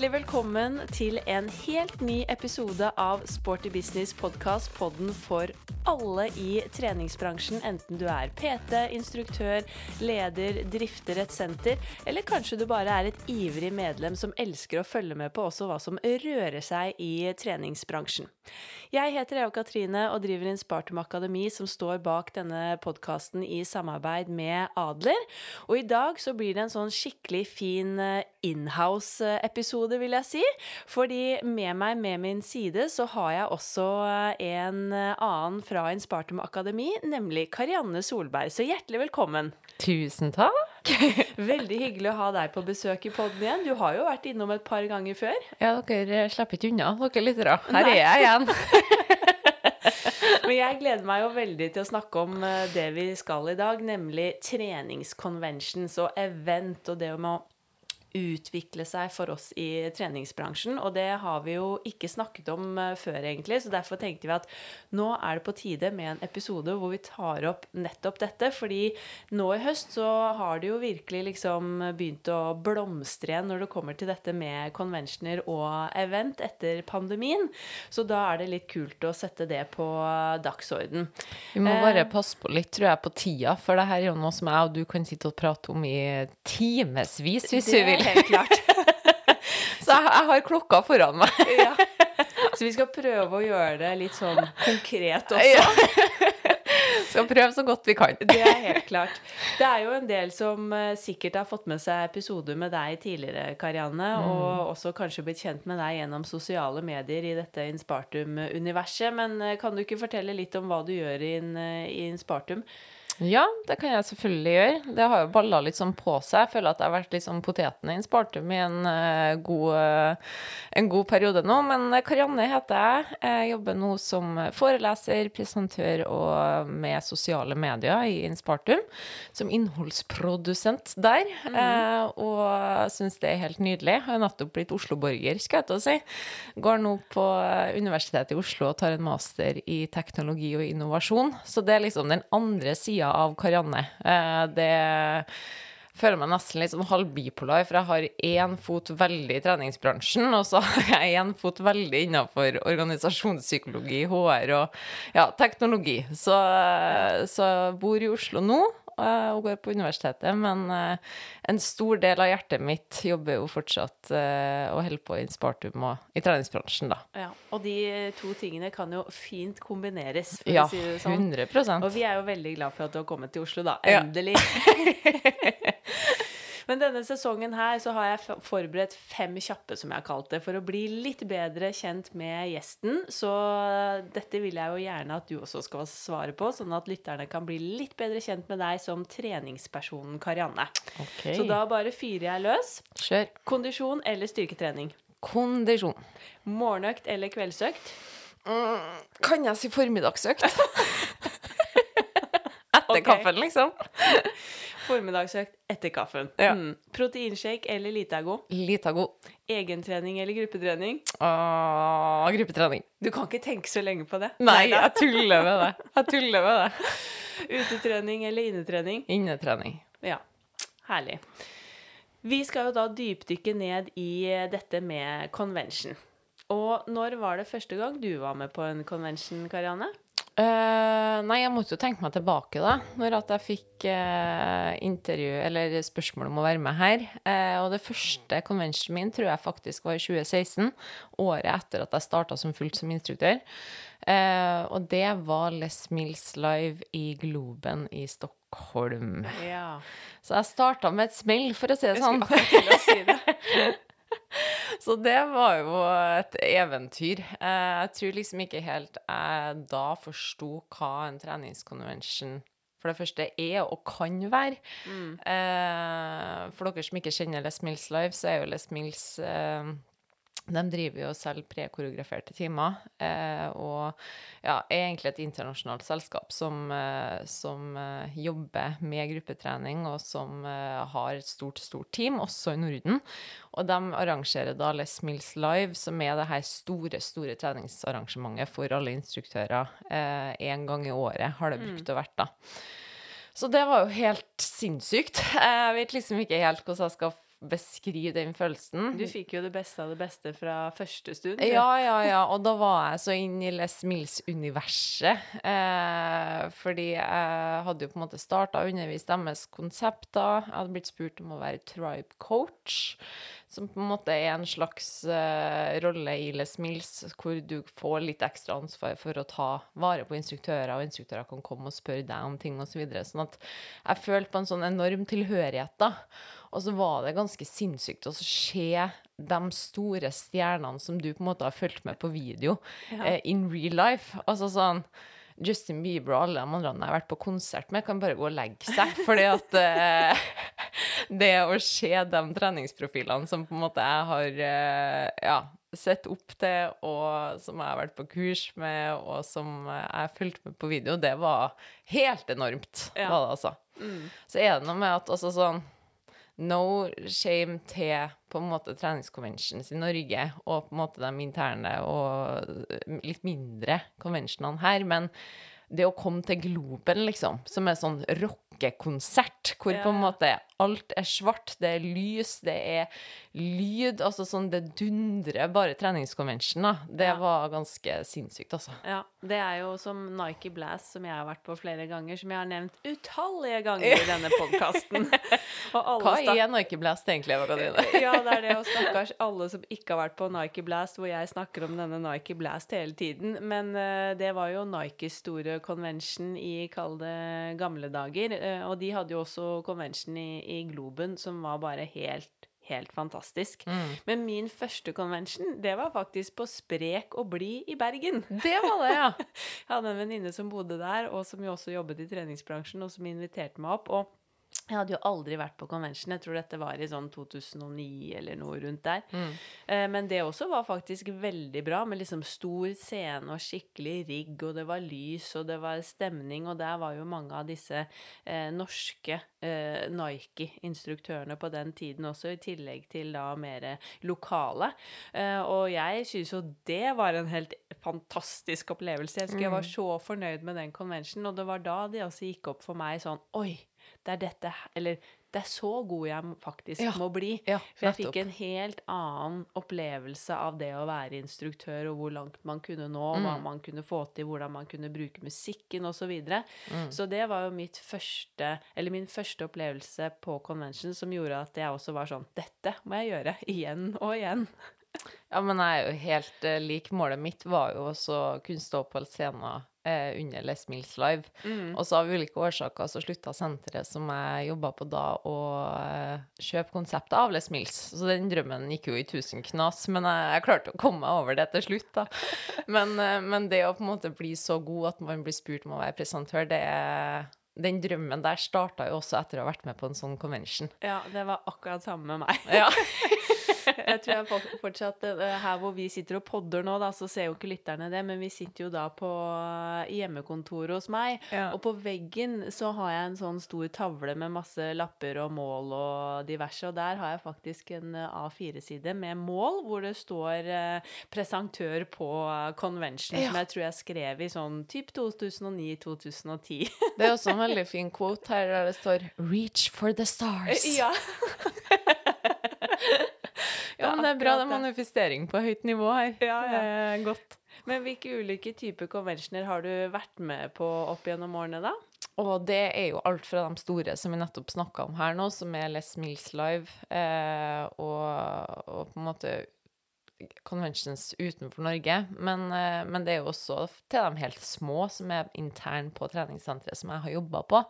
Hjertelig velkommen til en helt ny episode av Sporty Business podkast, podden for alle i treningsbransjen, enten du er PT, instruktør, leder, drifter et senter, eller kanskje du bare er et ivrig medlem som elsker å følge med på også hva som rører seg i treningsbransjen. Jeg heter Eva Katrine og driver Inspartum Akademi, som står bak denne podkasten i samarbeid med Adler. Og i dag så blir det en sånn skikkelig fin eh, inhouse-episode, vil jeg si. Fordi med meg med min side så har jeg også eh, en eh, annen fra Inspartum Akademi, nemlig Karianne Solberg. Så hjertelig velkommen. Tusen takk. Veldig hyggelig å ha deg på besøk i poden igjen. Du har jo vært innom et par ganger før. Ja, dere slipper ikke unna, dere lyttere. Her Nei. er jeg igjen. Men jeg gleder meg jo veldig til å snakke om eh, det vi skal i dag, nemlig treningsconventions og event og det med å utvikle seg for oss i treningsbransjen. Og det har vi jo ikke snakket om eh, før, egentlig, så derfor tenkte vi at nå er det på tide med en episode hvor vi tar opp nettopp dette. Fordi nå i høst så har det jo virkelig liksom begynt å blomstre igjen når det kommer til dette med conventioner og event etter pandemien. Så da er det litt kult å sette det på dagsorden. Vi må bare eh, passe på litt, tror jeg, på tida, for det her er jo noe som jeg og du kan sitte og prate om i timevis, hvis vi vil helt klart. så jeg, jeg, har klokka foran meg. ja. Så vi skal prøve å gjøre det litt sånn konkret også. Ja. Skal prøve så godt vi kan. Det er helt klart. Det er jo en del som uh, sikkert har fått med seg episoder med deg tidligere, Karianne, mm. og også kanskje blitt kjent med deg gjennom sosiale medier i dette Inspartum-universet. Men uh, kan du ikke fortelle litt om hva du gjør i, uh, i Inspartum? Ja, det kan jeg selvfølgelig gjøre. Det har jo balla litt sånn på seg. Jeg føler at jeg har vært litt sånn poteten i en spartum i en, god, uh, en god periode nå. Men eh, Karianne heter jeg. Jeg jobber nå som foreleser, presentør og med sosiale medier i Inspartum. Som innholdsprodusent der. Mm uh, og syns det er helt nydelig. Jeg har nettopp blitt Oslo-borger, skal jeg til å si. Går nå på Universitetet i Oslo og tar en master i teknologi og innovasjon. Så det er liksom den andre sida av Karianne. Eh, det føler meg nesten litt sånn halvbipolar, for jeg har én fot veldig i treningsbransjen, og så har jeg én fot veldig innafor organisasjonspsykologi, HR og ja, teknologi. Så, så jeg bor i Oslo nå, og går på universitetet, men eh, en stor del av hjertet mitt jobber jo fortsatt eh, og holder på i Spartum og i treningsbransjen, da. Ja, og de to tingene kan jo fint kombineres, for ja, å si det sånn. 100 Og vi er jo veldig glad for at du har kommet til Oslo, da. Endelig. Ja. Men denne sesongen her så har jeg forberedt fem kjappe, som jeg har kalt det, for å bli litt bedre kjent med gjesten. Så dette vil jeg jo gjerne at du også skal svare på, sånn at lytterne kan bli litt bedre kjent med deg som treningspersonen Karianne. Okay. Så da bare fyrer jeg løs. Kjør. Kondisjon eller styrketrening? Kondisjon. Morgenøkt eller kveldsøkt? Mm, kan jeg si formiddagsøkt? Etter okay. kaffen, liksom. Formiddagsøkt etter kaffen. Ja. Mm. Proteinshake eller Litago? Litago. Egentrening eller gruppetrening? Åh, gruppetrening. Du kan ikke tenke så lenge på det. Nei, jeg tuller med det. Jeg tuller med det. Utetrening eller innetrening? Innetrening. Ja. Herlig. Vi skal jo da dypdykke ned i dette med convention. Og når var det første gang du var med på en convention, Karianne? Uh, nei, jeg måtte jo tenke meg tilbake, da. Når at jeg fikk uh, intervju, eller spørsmål om å være med her. Uh, og det første conventionen min tror jeg faktisk var i 2016. Året etter at jeg starta som fullt som instruktør. og det var Les Mills Live i Globen i Stockholm. Ja. Så jeg starta med et smell, for å si det sånn. Jeg skulle si det. Så det var jo et eventyr. Eh, jeg tror liksom ikke helt jeg da forsto hva en treningskonvensjon for det første er og kan være. Mm. Eh, for dere som ikke kjenner Les Mills Live, så er jo Les Mills eh, de driver jo selv prekoreograferte timer, eh, og ja, er egentlig et internasjonalt selskap som, eh, som eh, jobber med gruppetrening, og som eh, har et stort, stort team, også i Norden. Og de arrangerer da Les Mills Live, som er det her store, store treningsarrangementet for alle instruktører. Én gang i året har det brukt mm. å vært, da. Så det var jo helt sinnssykt. Jeg vet liksom ikke helt hvordan jeg skal beskrive den følelsen. Du fikk jo det beste av det beste fra første stund. Ja, ja, ja. Og da var jeg så inn i Les Mills-universet. Eh, fordi jeg hadde jo på en måte starta å undervise deres konsepter. Jeg hadde blitt spurt om å være tribe coach, som på en måte er en slags uh, rolle i Les Mills, hvor du får litt ekstra ansvar for å ta vare på instruktører, og instruktører kan komme og spørre deg om ting osv. Så videre. sånn at jeg følte på en sånn enorm tilhørighet, da. Og så var det ganske sinnssykt å se de store stjernene som du på en måte har fulgt med på video, Ja. uh, in real life. Altså sånn Justin Bieber og alle de andre jeg har vært på konsert med, kan bare gå og legge seg. Fordi at uh, det å se de treningsprofilene som på en måte jeg har uh, ja, sett opp til, og som jeg har vært på kurs med, og som jeg har fulgt med på video, det var helt enormt. Ja. Var det, altså. Mm. Så er det noe med at altså sånn No shame til på en måte treningskonvensjons i Norge og på en måte de interne og litt mindre konvensjonene her, men det å komme til Globen, liksom, som er sånn rockekonsert, hvor på en Ja. måte alt er svart, det er lys, det er lyd, altså sånn det dundrer bare treningskonvensjonen, da. Det Ja. var ganske sinnssykt, altså. Ja, det er jo som Nike Blast, som jeg har vært på flere ganger, som jeg har nevnt utallige ganger i denne podkasten. Hva er Nike Blast egentlig, Eva-Gadine? Ja, det er det, og stakkars alle som ikke har vært på Nike Blast, hvor jeg snakker om denne Nike Blast hele tiden. Men uh, det var jo Nikes store convention i, kall det, gamle dager. Uh, og de hadde jo også convention i, i Globen, som var bare helt, helt fantastisk. Mm. Men min første convention, det var faktisk på Sprek og blid i Bergen. Det var det, ja. Jeg hadde en venninne som bodde der, og som jo også jobbet i treningsbransjen, og som inviterte meg opp. Og jeg hadde jo aldri vært på convention. Jeg tror dette var i sånn 2009 eller noe rundt der. Mm. Eh, Men det også var faktisk veldig bra, med liksom stor scene og skikkelig rigg, og det var lys, og det var stemning, og der var jo mange av disse eh, norske eh, Nike-instruktørene på den tiden også, i tillegg til da mer lokale. Eh, og jeg syns jo det var en helt fantastisk opplevelse. Jeg husker jeg var så fornøyd med den convention, og det var da det også gikk opp for meg sånn Oi, det er dette Eller det er så god jeg faktisk Ja. må bli. Ja, For jeg fikk en helt annen opplevelse av det å være instruktør, og hvor langt man kunne nå, Mm. hva man kunne få til, hvordan man kunne bruke musikken osv. Så, videre. Mm. så det var jo mitt første, eller min første opplevelse på convention som gjorde at jeg også var sånn Dette må jeg gjøre igjen og igjen. Ja, men jeg er jo helt eh, lik. Målet mitt var jo også å kunne stå på scenen eh, under Les Mills Live. Og så av ulike årsaker så slutta senteret som jeg jobba på da, å eh, kjøpe konseptet av Les Mills. Så den drømmen gikk jo i tusen knas, men jeg, jeg klarte å komme meg over det til slutt, da. Men, eh, men det å på en måte bli så god at man blir spurt om å være presentør, det er den drømmen der starta jo også etter å ha vært med på en sånn convention. Ja, det var akkurat samme med meg. Ja. Jeg tror jeg fortsatt eh, Her hvor vi sitter og podder nå, da, så ser jo ikke lytterne det, men vi sitter jo da på eh, hjemmekontoret hos meg. Ja. Og på veggen så har jeg en sånn stor tavle med masse lapper og mål og diverse, og der har jeg faktisk en eh, A4-side med mål, hvor det står eh, presentør på convention, Ja. som jeg tror jeg skrev i sånn typ 2009-2010. Det er også en veldig fin quote her der det står 'Reach for the stars'. ja. Men det er bra. Det er manifestering på høyt nivå her. Ja, ja. Det er godt. Men hvilke ulike typer conventioner har du vært med på opp gjennom årene, da? Og det er jo alt fra de store som vi nettopp snakka om her nå, som er Les Mills Live, eh, og, og på en måte conventions utenfor Norge. Men, eh, men det er jo også til de helt små, som er intern på treningssenteret som jeg har jobba på.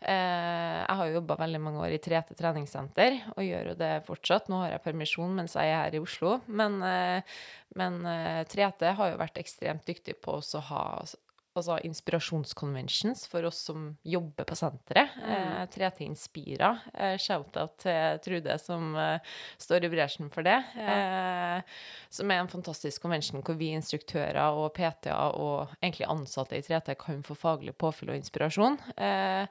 Eh, jeg har jo jobba veldig mange år i 3T treningssenter, og gjør jo det fortsatt. Nå har jeg permisjon mens jeg er her i Oslo, men, eh, men 3T har jo vært ekstremt dyktig på å ha altså inspirasjonsconventions for oss som jobber på senteret. Eh, 3T Inspira. Eh, Shout-out til Trude som eh, står i bresjen for det. Eh, som er en fantastisk convention hvor vi instruktører og PT-er og egentlig ansatte i 3T kan få faglig påfyll og inspirasjon. Eh,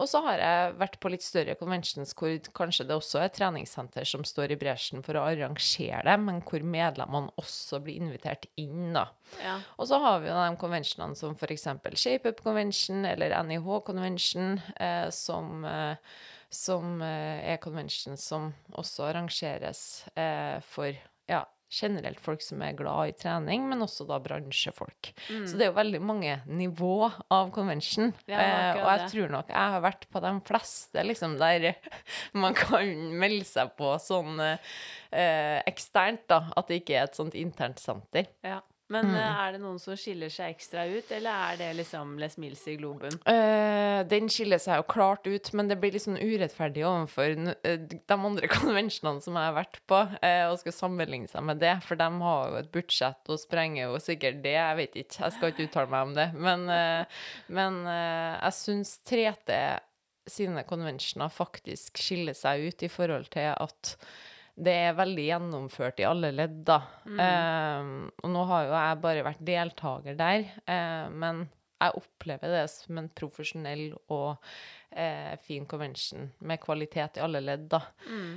Og så har jeg vært på litt større conventions hvor kanskje det også er treningssenter som står i bresjen for å arrangere det, men hvor medlemmene også blir invitert inn, da. Ja. Og så har vi jo de conventionene som f.eks. ShapeUp Convention eller NIH Convention, eh, som, eh, som eh, er convention som også arrangeres eh, for ja, generelt folk som er glad i trening, men også da bransjefolk. Så det er jo veldig mange nivå av convention. Mm. Ja, eh, og jeg det. tror nok jeg har vært på de fleste, liksom, der man kan melde seg på sånn eh, eksternt, da. At det ikke er et sånt internt senter. ja. Men Mm. eh, er det noen som skiller seg ekstra ut, eller er det liksom Les Mills i Globen? Uh, den skiller seg jo klart ut, men det blir litt sånn urettferdig overfor eh, de andre konvensjonene som jeg har vært på, uh, og skal sammenligne seg med det, for de har jo et budsjett og sprenger jo sikkert det, jeg vet ikke, jeg skal ikke uttale meg om det, men, uh, men jeg syns 3T sine konvensjoner faktisk skiller seg ut i forhold til at det er veldig gjennomført i alle ledd, da. Eh, og nå har jo jeg bare vært deltaker der, uh, men jeg opplever det som en profesjonell og uh, fin convention med kvalitet i alle ledd, da.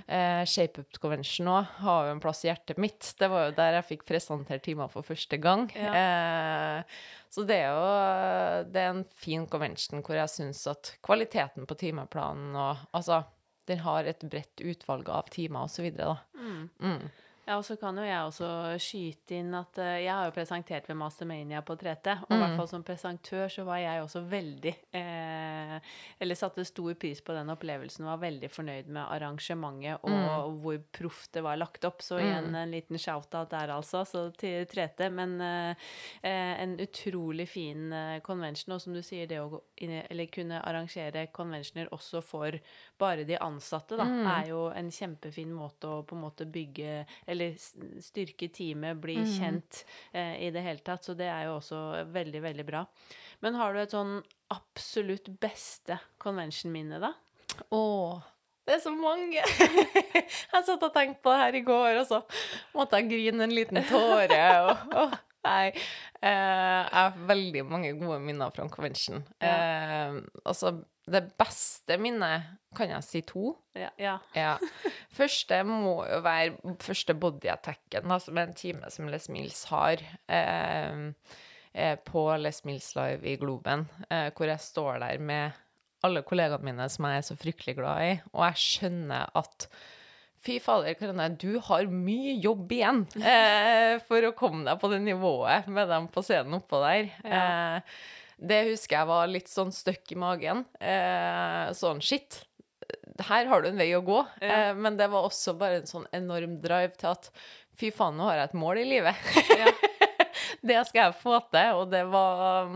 Eh, ShapeUp Convention òg har jo en plass i hjertet mitt. Det var jo der jeg fikk presentert timer for første gang. Eh, så det er jo det er en fin convention hvor jeg syns at kvaliteten på timeplanen og Altså, den har et bredt utvalg av timer videre, da. Mm. Ja, og så kan jo jeg også skyte inn at uh, jeg har jo presentert ved Mastermania på 3T, og i Mm. hvert fall som presentør så var jeg også veldig eh, Eller satte stor pris på den opplevelsen og var veldig fornøyd med arrangementet og Mm. hvor proft det var lagt opp. Så igjen en liten shout-out der, altså, så til 3T. Men eh, en utrolig fin eh, convention, og som du sier, det å inn, eller kunne arrangere conventioner også for bare de ansatte, da, Mm. er jo en kjempefin måte å på en måte bygge Eller styrke teamet, bli Mm. kjent eh, i det hele tatt. Så det er jo også veldig, veldig bra. Men har du et sånn absolutt beste convention-minne, da? Å, det er så mange! jeg satt og tenkte på det her i går, og så måtte jeg grine en liten tåre. Og, og nei. Eh, jeg har veldig mange gode minner fra convention. Eh, altså, det beste minnet kan jeg si to. Ja. ja. Ja. Første må jo være første bodyattacken, da, som er en time som Les Mills har. Eh, eh, på Les Mills Live i Globen, eh, hvor jeg står der med alle kollegaene mine som jeg er så fryktelig glad i, og jeg skjønner at Fy fader, Karine, du har mye jobb igjen eh, for å komme deg på det nivået med dem på scenen oppå der. Ja. Det husker jeg var litt sånn støkk i magen. Eh, sånn shit, her har du en vei å gå. Ja. Eh, men det var også bare en sånn enorm drive til at fy faen, nå har jeg et mål i livet. Ja. det skal jeg få til, og det var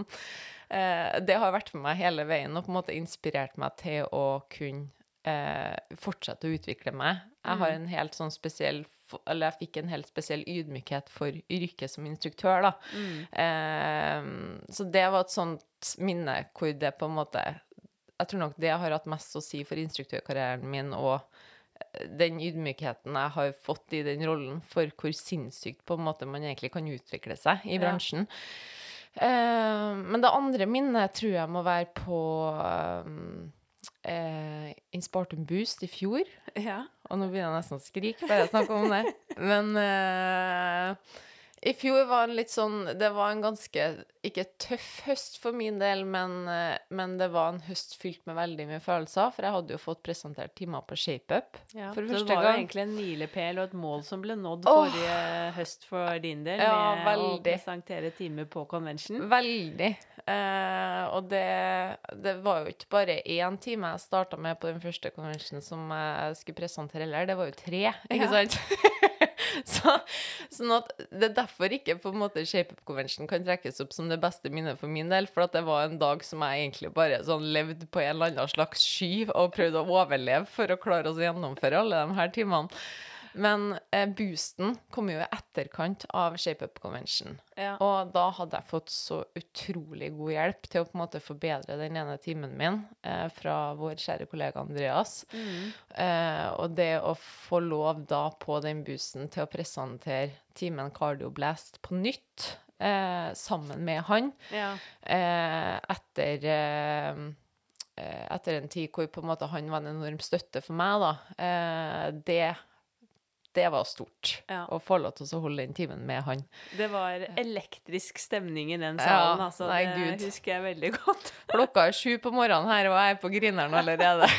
eh, Det har vært med meg hele veien og på en måte inspirert meg til å kunne eh, fortsette å utvikle meg. Jeg har en helt sånn spesiell eller jeg fikk en helt spesiell ydmykhet for yrket som instruktør, da. Eh, så det var et sånt minne hvor det på en måte Jeg tror nok det har hatt mest å si for instruktørkarrieren min, og eh, den ydmykheten jeg har fått i den rollen, for hvor sinnssykt på en måte man egentlig kan utvikle seg i Ja. bransjen. Eh, men det andre minnet tror jeg må være på um, eh, Inspartum Boost i fjor. ja. Og nå begynner jeg nesten å skrike bare jeg snakker om det. Men eh, i fjor var en litt sånn Det var en ganske ikke tøff høst for min del, men, eh, men det var en høst fylt med veldig mye følelser. For jeg hadde jo fått presentert timer på ShapeUp Ja, for første gang. så det var jo egentlig en milepæl og et mål som ble nådd Åh. forrige høst for din del, Ja, med å presentere timer på convention. Veldig. Eh, og det, det var jo ikke bare én time jeg starta med på den første konvensjonen som jeg skulle presentere heller, det var jo tre, ikke Ja. sant? Så, sånn at det er derfor ikke på en måte ShapeUp Convention kan trekkes opp som det beste minnet for min del, for at det var en dag som jeg egentlig bare sånn levde på en eller annen slags sky og prøvde å overleve for å klare å gjennomføre alle de her timene. Men eh, boosten kom jo i etterkant av ShapeUp Convention. Ja. Og da hadde jeg fått så utrolig god hjelp til å på en måte forbedre den ene timen min eh, fra vår kjære kollega Andreas. Mm. Eh, og det å få lov da på den boosten til å presentere timen Cardio Blast på nytt eh, sammen med han ja. eh, etter eh, etter en tid hvor på en måte han var en enorm støtte for meg, da, det det var stort. Ja. Å få lov til å holde den timen med han. Det var elektrisk stemning i den Ja, salen, altså. nei, det Gud. husker jeg veldig godt. Klokka er sju på morgenen her, og jeg er på Grineren allerede.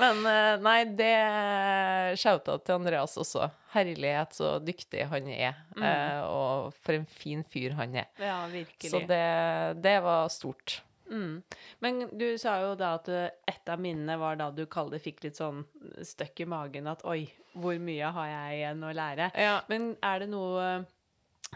Men eh, nei, det Shout-out til Andreas også. Herlighet så dyktig han er, Mm. og for en fin fyr han er. Ja, virkelig. Så det, det var stort. Mm. Men du sa jo da at eh, et av minnene var da du kaller fikk litt sånn støkk i magen at oi, hvor mye har jeg igjen å lære? Ja. Men er det noe eh,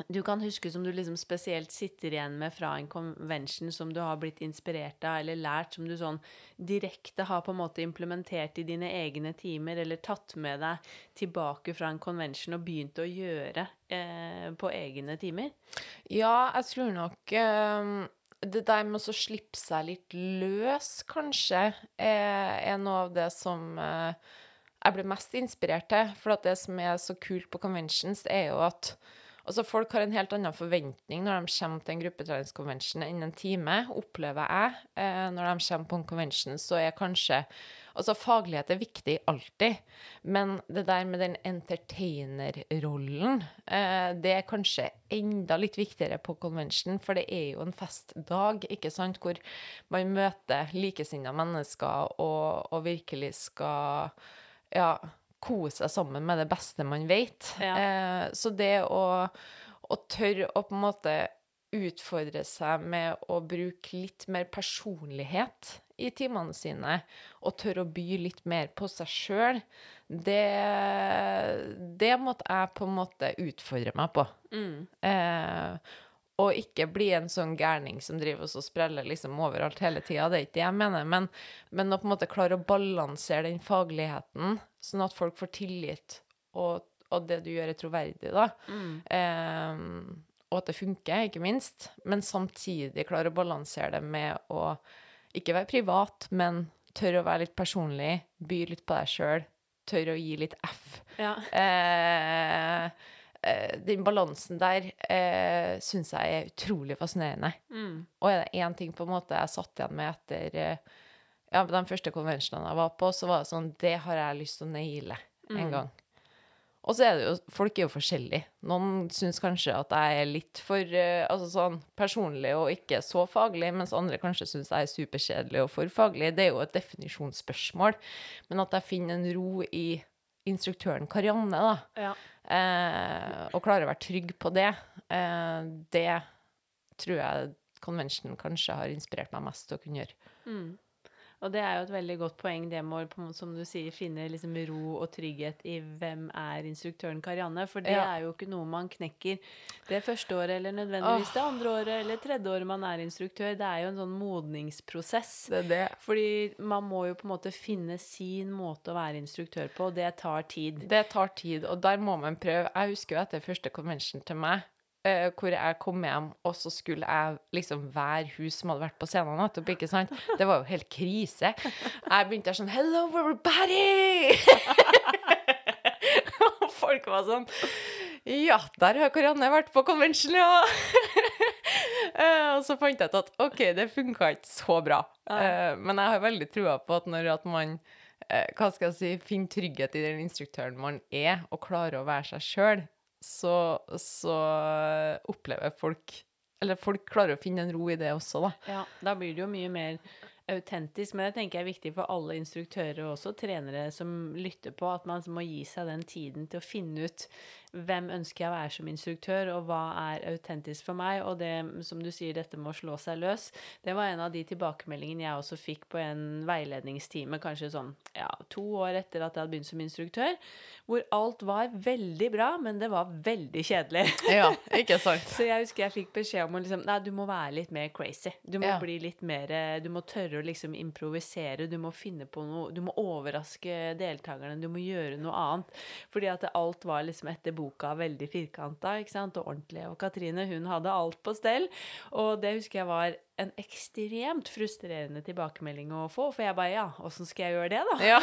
du kan huske som du liksom spesielt sitter igjen med fra en convention som du har blitt inspirert av eller lært, som du sånn direkte har på en måte implementert i dine egne timer, eller tatt med deg tilbake fra en convention og begynt å gjøre eh, på egne timer? Ja, jeg tror nok eh, det der med å slippe seg litt løs, kanskje, er, er noe av det som eh, jeg ble mest inspirert til. For det som er så kult på conventions, er jo at Altså, folk har en helt annen forventning når de kommer til en gruppetreningskonvensjon enn en time, opplever jeg. Eh, når de kommer på en konvensjon, så er kanskje Altså, faglighet er viktig alltid, men det der med den entertainerrollen, eh, det er kanskje enda litt viktigere på konvensjon, for det er jo en festdag, ikke sant, hvor man møter likesinnede mennesker og, og virkelig skal ja, kose seg sammen med det beste man vet. Ja. Eh, så det å, å tørre å på en måte utfordre seg med å bruke litt mer personlighet i timene sine, og tørre å by litt mer på seg sjøl, det, det måtte jeg på en måte utfordre meg på. Mm. Eh, og ikke bli en sånn gærning som driver og spreller liksom overalt hele tida. Det er ikke det jeg mener, men, men å på en måte klare å balansere den fagligheten, sånn at folk får tillit, og, og det du gjør, er troverdig, da. Mm. Eh, og at det funker, ikke minst. Men samtidig klare å balansere det med å ikke være privat, men tørre å være litt personlig, by litt på deg sjøl, tørre å gi litt F. Ja. Eh, eh, den balansen der eh, syns jeg er utrolig fascinerende. Mm. Og er det én ting på en måte jeg satt igjen med etter eh, ja, de første konvensjonene jeg var på, så var det sånn Det har jeg lyst til å naile en Mm. gang. Og så er det jo Folk er jo forskjellige. Noen syns kanskje at jeg er litt for uh, altså sånn personlig og ikke så faglig, mens andre kanskje syns jeg er superkjedelig og for faglig. Det er jo et definisjonsspørsmål. Men at jeg finner en ro i instruktøren Karianne, da, Ja. uh, og klarer å være trygg på det, uh, det tror jeg convention kanskje har inspirert meg mest til å kunne gjøre. Mm. Og det er jo et veldig godt poeng, det med å, som du sier, finne liksom ro og trygghet i hvem er instruktøren Karianne. For det Ja. er jo ikke noe man knekker det første året, eller nødvendigvis det andre året, eller tredje året man er instruktør. Det er jo en sånn modningsprosess. Det det. Fordi man må jo på en måte finne sin måte å være instruktør på, og det tar tid. Det tar tid, og der må man prøve. Jeg husker jo etter første convention til meg, eh, hvor jeg kom hjem, og så skulle jeg liksom være hun som hadde vært på scenen nettopp, ikke sant? Det var jo helt krise. Jeg begynte der sånn Hello, everybody! og folk var sånn Ja, der har Karianne vært på konvensjonen ja! uh, og så fant jeg ut at OK, det funka ikke så bra. Uh, men jeg har veldig trua på at når at man hva skal jeg si, finner trygghet i den instruktøren man er, og klarer å være seg sjøl, så, så opplever folk Eller folk klarer å finne en ro i det også, da. Ja, da blir det jo mye mer autentisk, men det tenker jeg er viktig for alle instruktører og også trenere som lytter på, at man må gi seg den tiden til å finne ut hvem ønsker jeg å være som instruktør, og hva er autentisk for meg, og det, som du sier, dette med å slå seg løs, det var en av de tilbakemeldingene jeg også fikk på en veiledningstime, kanskje sånn, ja, to år etter at jeg hadde begynt som instruktør, hvor alt var veldig bra, men det var veldig kjedelig. Ja, ikke sant? Så jeg husker jeg fikk beskjed om å liksom Nei, du må være litt mer crazy. Du må Ja. bli litt mer eh, Du må tørre å liksom improvisere. Du må finne på noe Du må overraske deltakerne. Du må gjøre noe annet. Fordi at alt var liksom etter boka veldig firkanta, ikke sant, og ordentlig. Og Katrine, hun hadde alt på stell. Og det husker jeg var en ekstremt frustrerende tilbakemelding å få. For jeg bare Ja, åssen skal jeg gjøre det, da? Ja.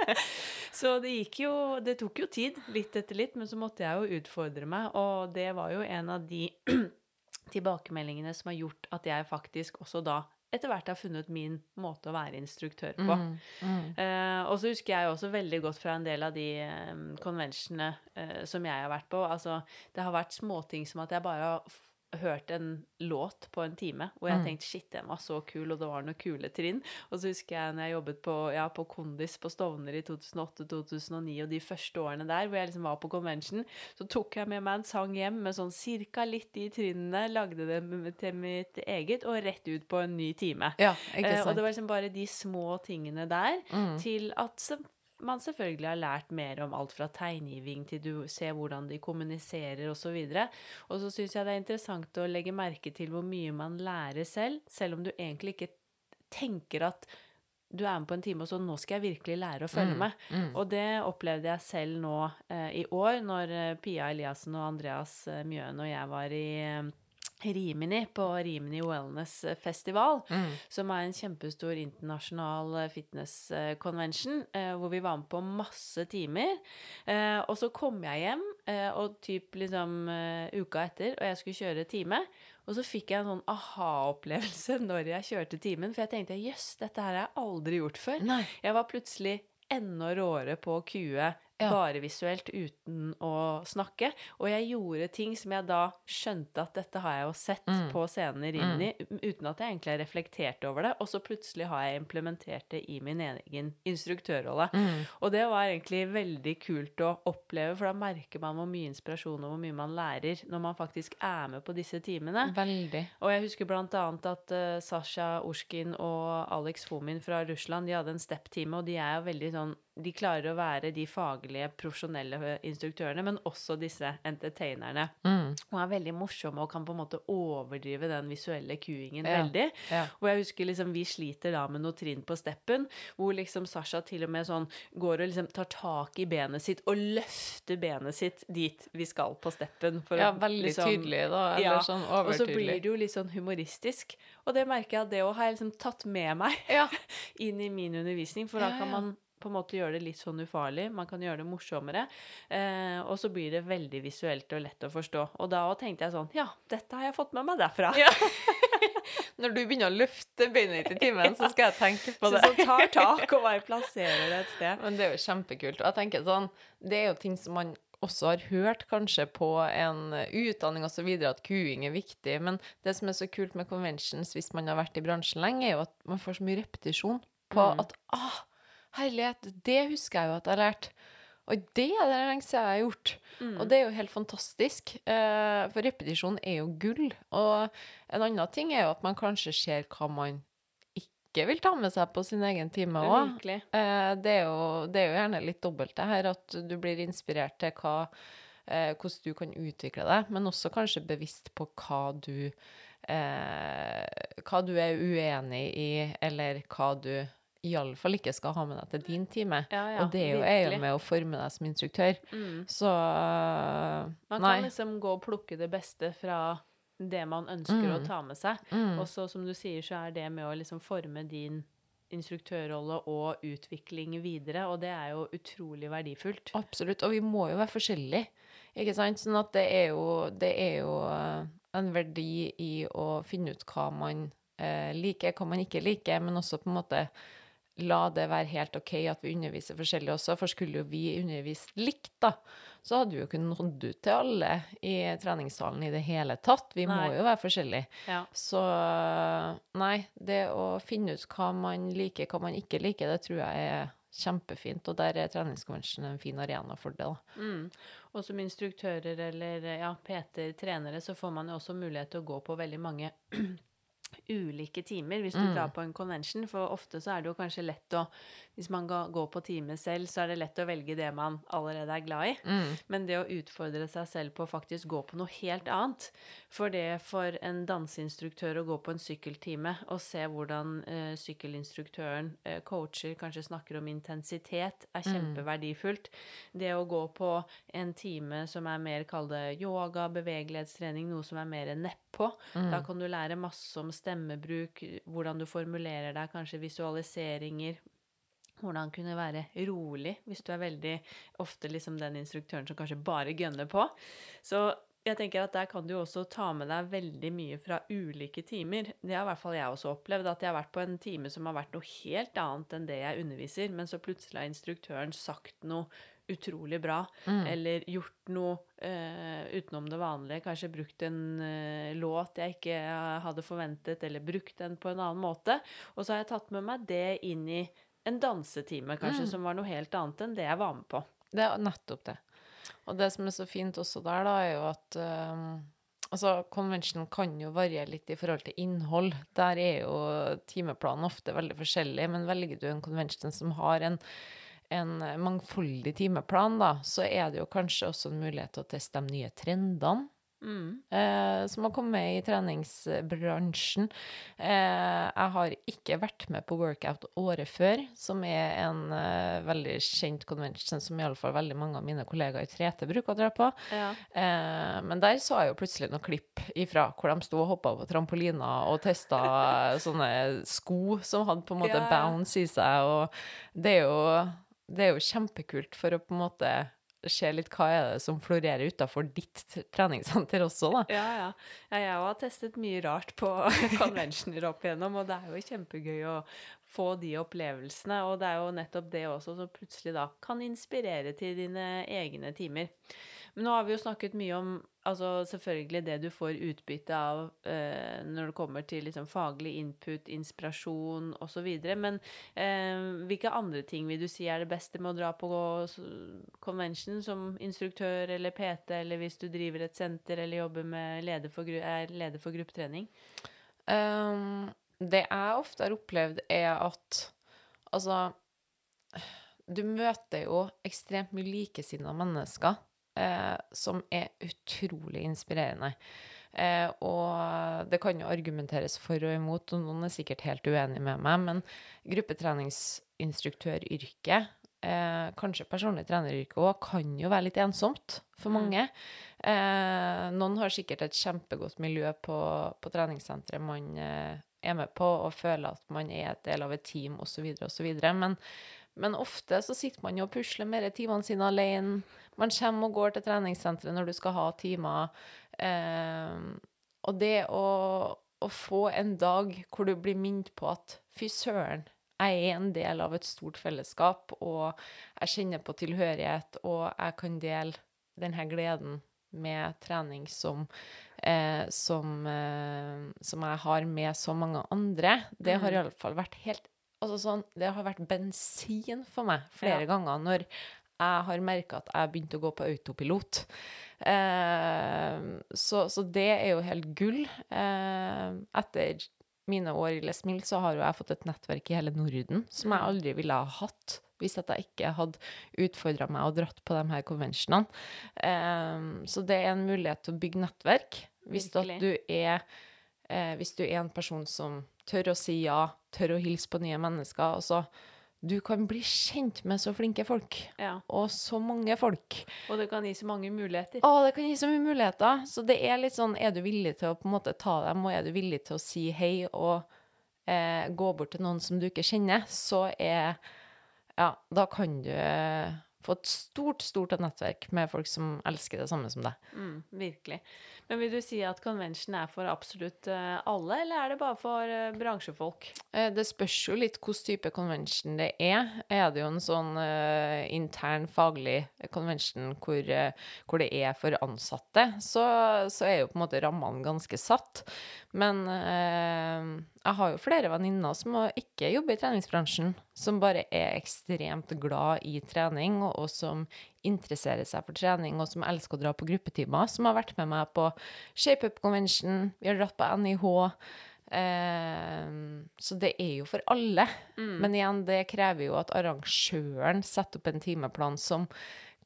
Så det gikk jo Det tok jo tid, litt etter litt, men så måtte jeg jo utfordre meg, og det var jo en av de tilbakemeldingene som har gjort at jeg faktisk også da etter hvert har funnet min måte å være instruktør på. Mm, mm. Uh, og så husker jeg også veldig godt fra en del av de um, konvensjonene uh, som jeg har vært på. Altså, det har vært småting som at jeg bare har hørt en låt på en time, hvor jeg Mm. tenkte shit, den var så kul, og det var noen kule trinn. Og så husker jeg når jeg jobbet på, ja, på Kondis på Stovner i 2008-2009, og de første årene der, hvor jeg liksom var på convention, så tok jeg med meg en sang hjem med sånn cirka litt de trinnene, lagde dem til mitt eget, og rett ut på en ny time. Ja, ikke Eh, og det var liksom bare de små tingene der Mm. til at man selvfølgelig har lært mer om alt fra tegngiving til du ser hvordan de kommuniserer osv. Og så syns jeg det er interessant å legge merke til hvor mye man lærer selv, selv om du egentlig ikke tenker at du er med på en time, og så nå skal jeg virkelig lære å følge Mm, med. mm. Og det opplevde jeg selv nå eh, i år, når eh, Pia Eliassen og Andreas eh, Mjøen og jeg var i eh, Rimini, på Rimini Wellness Festival Mm. som er en kjempestor internasjonal eh, fitness eh, convention, eh, hvor vi var med på masse timer. Eh, og så kom jeg hjem, eh, og typ liksom eh, uka etter, og jeg skulle kjøre time, og så fikk jeg en sånn aha-opplevelse når jeg kjørte timen, for jeg tenkte jøss, dette her har jeg aldri gjort før. Nei. Jeg var plutselig enda råere på å kue Ja. bare visuelt uten å snakke. Og jeg gjorde ting som jeg da skjønte at dette har jeg jo sett Mm. på inn i uten at jeg egentlig har reflektert over det. Og så plutselig har jeg implementert det i min egen instruktørrolle. Mm. Og det var egentlig veldig kult å oppleve, for da merker man hvor mye inspirasjon og hvor mye man lærer når man faktisk er med på disse timene. Veldig. Og jeg husker blant annet at uh, Sasha Ushkin og Alex Fomin fra Russland, de hadde en step-time, og de er jo veldig sånn De klarer å være de faglige, profesjonelle instruktørene, men også disse entertainerne. Mm. Og er veldig morsomme og kan på en måte overdrive den visuelle cueingen Ja. veldig. Ja. Og jeg husker liksom vi sliter da med noe trinn på steppen, hvor liksom Sasha til og med sånn går og liksom tar tak i benet sitt og løfter benet sitt dit vi skal på steppen. For ja, veldig liksom- tydelig, da. Eller Ja, sånn og så blir overtydelig. det jo litt sånn humoristisk. Og det merker jeg at det òg har jeg liksom tatt med meg Ja. inn i min undervisning, for da kan man på en måte gjøre det litt sånn ufarlig, man kan gjøre det morsommere, eh, og så blir det veldig visuelt og lett å forstå. Og da tenkte jeg sånn, ja, dette har jeg fått med meg derfra. Ja. Når du begynner å løfte beinet ditt i timen, så skal jeg tenke på Så det. sånn tar tak og bare plasserer det et sted. Men det er jo kjempekult. Og jeg tenker sånn, det er jo ting som man også har hørt kanskje på en utdanning så videre, at kuing er viktig. Men det som er så kult med conventions hvis man har vært i bransjen lenge, er jo at man får så mye repetisjon på Mm. at ah, herlighet, det husker jeg jo at jeg har lært. Og det er det lengste jeg har gjort. Mm. Og det er jo helt fantastisk, eh, for repetisjon er jo gull. Og en annen ting er jo at man kanskje ser hva man ikke vil ta med seg på sin egen time òg. Eh, det, det er jo gjerne litt dobbelt det her, at du blir inspirert til hva, eh, hvordan du kan utvikle deg, men også kanskje bevisst på hva du, eh, hva du er uenig i, eller hva du iallfall ikke skal ha med deg til din time. Ja, ja, og det er jo, er jo med å forme deg som instruktør. Mm. Så Man Nei. kan liksom gå og plukke det beste fra det man ønsker å Mm. ta med seg. Mm. Og så, som du sier, så er det med å liksom forme din instruktørrolle og utvikling videre, og det er jo utrolig verdifullt. Absolutt. Og vi må jo være forskjellige, ikke sant? Sånn at det er jo, det er jo eh, en verdi i å finne ut hva man eh, liker, hva man ikke liker, men også på en måte la det være helt OK at vi underviser forskjellig også, for skulle jo vi undervist likt, da, så hadde vi jo ikke nådd ut til alle i treningssalen i det hele tatt. Vi må jo være forskjellige. Ja. Så nei, det å finne ut hva man liker, hva man ikke liker, det tror jeg er kjempefint. Og der er treningskonvensjonen en fin arena for det. da. Mm. Og som instruktører eller ja, PT, trenere, så får man jo også mulighet til å gå på veldig mange ulike timer hvis du Mm. drar på en convention, for ofte så er det jo kanskje lett å Hvis man går på time selv, så er det lett å velge det man allerede er glad i. Men det å utfordre seg selv på å faktisk gå på noe helt annet For det for en danseinstruktør å gå på en sykkeltime og se hvordan uh, sykkelinstruktøren uh, coacher, kanskje snakker om intensitet, er kjempeverdifullt. Det å gå på en time som er mer, kall det yoga, bevegelighetstrening, noe som er mer nedpå. Da kan du lære masse om stemmebruk, hvordan du formulerer deg, kanskje visualiseringer. Hvordan kunne være rolig, hvis du er veldig ofte liksom den instruktøren som kanskje bare gønner på. Så Jeg tenker at Der kan du også ta med deg veldig mye fra ulike timer. Det har i hvert fall jeg også opplevd, at jeg har vært på en time som har vært noe helt annet enn det jeg underviser, men så plutselig har instruktøren sagt noe utrolig bra, Mm. eller gjort noe uh, utenom det vanlige. Kanskje brukt en uh, låt jeg ikke hadde forventet, eller brukt den på en annen måte. Og så har jeg tatt med meg det inn i en dansetime, kanskje, Mm. som var noe helt annet enn det jeg var med på. Det er nettopp det. Og det som er så fint også der, da, er jo at um, Altså, convention kan jo variere litt i forhold til innhold. Der er jo timeplanen ofte veldig forskjellig, men velger du en convention som har en, en mangfoldig timeplan, da, så er det jo kanskje også en mulighet til å teste de nye trendene. Mm. eh, som har kommet i treningsbransjen. Eh, jeg har ikke vært med på workout året før, som er en eh, veldig kjent convention som iallfall veldig mange av mine kollegaer i 3T bruker å dra på. Ja. Eh, men der så jeg jo plutselig noen klipp ifra hvor de sto og hoppa på trampoliner og testa sånne sko som hadde på en måte Ja, ja. bounce i seg, og det er jo, det er jo kjempekult for å på en måte se litt hva er det som florerer utafor ditt treningssenter også, da. Ja, ja. jeg har testet mye rart på conventioner opp igjennom, og det er jo kjempegøy å få de opplevelsene. Og det er jo nettopp det også som plutselig da kan inspirere til dine egne timer. Men nå har vi jo snakket mye om altså selvfølgelig det du får utbytte av eh, når det kommer til liksom faglig input, inspirasjon osv. Men eh, hvilke andre ting vil du si er det beste med å dra på convention som instruktør eller PT, eller hvis du driver et senter eller jobber med leder for, er leder for gruppetrening? Um, det jeg ofte har opplevd, er at altså Du møter jo ekstremt mye likesinnede mennesker eh, som er utrolig inspirerende. Eh, og det kan jo argumenteres for og imot, og noen er sikkert helt uenig med meg, men gruppetreningsinstruktøryrket, eh, kanskje personlig treneryrke òg, kan jo være litt ensomt for mange. Eh, noen har sikkert et kjempegodt miljø på, på treningssenteret man eh, er med på, og føler at man er et del av et team, osv., osv. Men, men ofte så sitter man jo og pusler mer timene sine alene. Man kommer og går til treningssenteret når du skal ha timer. Eh, og det å, å få en dag hvor du blir minnet på at fy søren, jeg er en del av et stort fellesskap, og jeg kjenner på tilhørighet, og jeg kan dele denne gleden med trening som, eh, som, eh, som jeg har med så mange andre. Det har Mm. iallfall vært helt Altså sånn, det har vært bensin for meg flere Ja. ganger når jeg har merka at jeg begynte å gå på autopilot. Eh, så, så det er jo helt gull. Eh, etter mine år i Les Mills så har jo jeg fått et nettverk i hele Norden som jeg aldri ville ha hatt hvis at jeg ikke hadde utfordra meg og dratt på de her konvensjonene. Eh, så det er en mulighet til å bygge nettverk. Hvis at du er eh, Hvis du er en person som tør å si ja, tør å hilse på nye mennesker. Altså, du kan bli kjent med så flinke folk, Ja. og så mange folk. Og det kan gi så mange muligheter. Å, det kan gi så mye muligheter. Så det er litt sånn, er du villig til å på en måte ta dem, og er du villig til å si hei og eh, gå bort til noen som du ikke kjenner, så er Ja, da kan du eh, få et stort, stort nettverk med folk som elsker det samme som deg. Mm, virkelig. Men vil du si at convention er for absolutt eh, alle, eller er det bare for eh, bransjefolk? Eh, Det spørs jo litt hvilken type convention det er. Er det jo en sånn intern faglig convention hvor, hvor det er for ansatte, så, så er jo på en måte rammene ganske satt. Men jeg har jo flere venninner som ikke jobber i treningsbransjen, som bare er ekstremt glad i trening, og som interesserer seg for trening, og som elsker å dra på gruppetimer, som har vært med meg på Shape Up Convention, vi har dratt på NIH. Eh, så det er jo for alle. Men igjen, det krever jo at arrangøren setter opp en timeplan som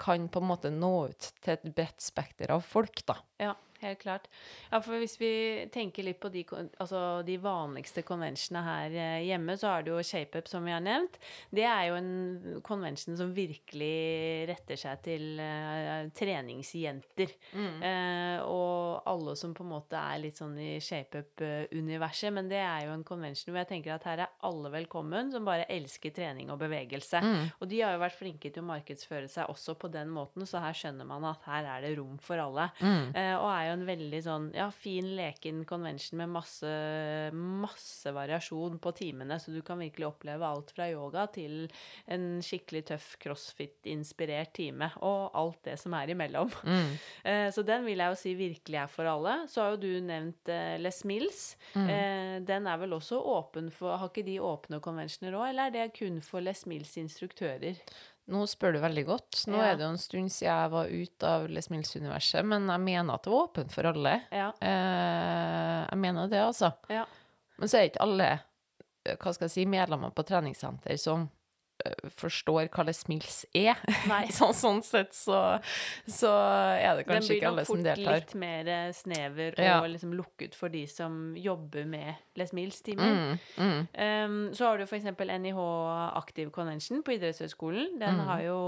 kan på en måte nå ut til et bredt spekter av folk, da. Ja, helt klart. Ja, for hvis vi tenker litt på de, altså de vanligste konvensjonene her eh, hjemme, så er det jo ShapeUp, som vi har nevnt. Det er jo en konvensjon som virkelig retter seg til uh, treningsjenter. Eh, og alle som på en måte er litt sånn i ShapeUp-universet. Men det er jo en konvensjon hvor jeg tenker at her er alle velkommen som bare elsker trening og bevegelse. Og de har jo vært flinke til å markedsføre seg også på den måten, så her skjønner man at her er det rom for alle. Eh, og er jo en veldig sånn ja, fin, leken convention med masse, masse variasjon på timene, så du kan virkelig oppleve alt fra yoga til en skikkelig tøff crossfit-inspirert time, og alt det som er imellom. Eh, så den vil jeg jo si virkelig er for alle. Så har jo du nevnt eh, Les Mills. Eh, den er vel også åpen for Har ikke de åpne conventioner òg, eller er det kun for Les Mills-instruktører? Nå spør du veldig godt. Nå Ja. er det jo en stund siden jeg var ute av Les Mills-universet, men jeg mener at det var åpent for alle. Ja. Eh, jeg mener det, altså. ja. Men så er ikke alle hva skal jeg si, medlemmer på treningssenter som forstår hva Les Mills er. Nei. Så, sånn sett så, så er det kanskje ikke nok alle som fort litt mer snever snever Ja. og liksom lukket for de som jobber med Les Mills-timer. Mm, mm. Um, så har du f.eks. NIH Active Convention på idrettshøyskolen. Den Mm. har jo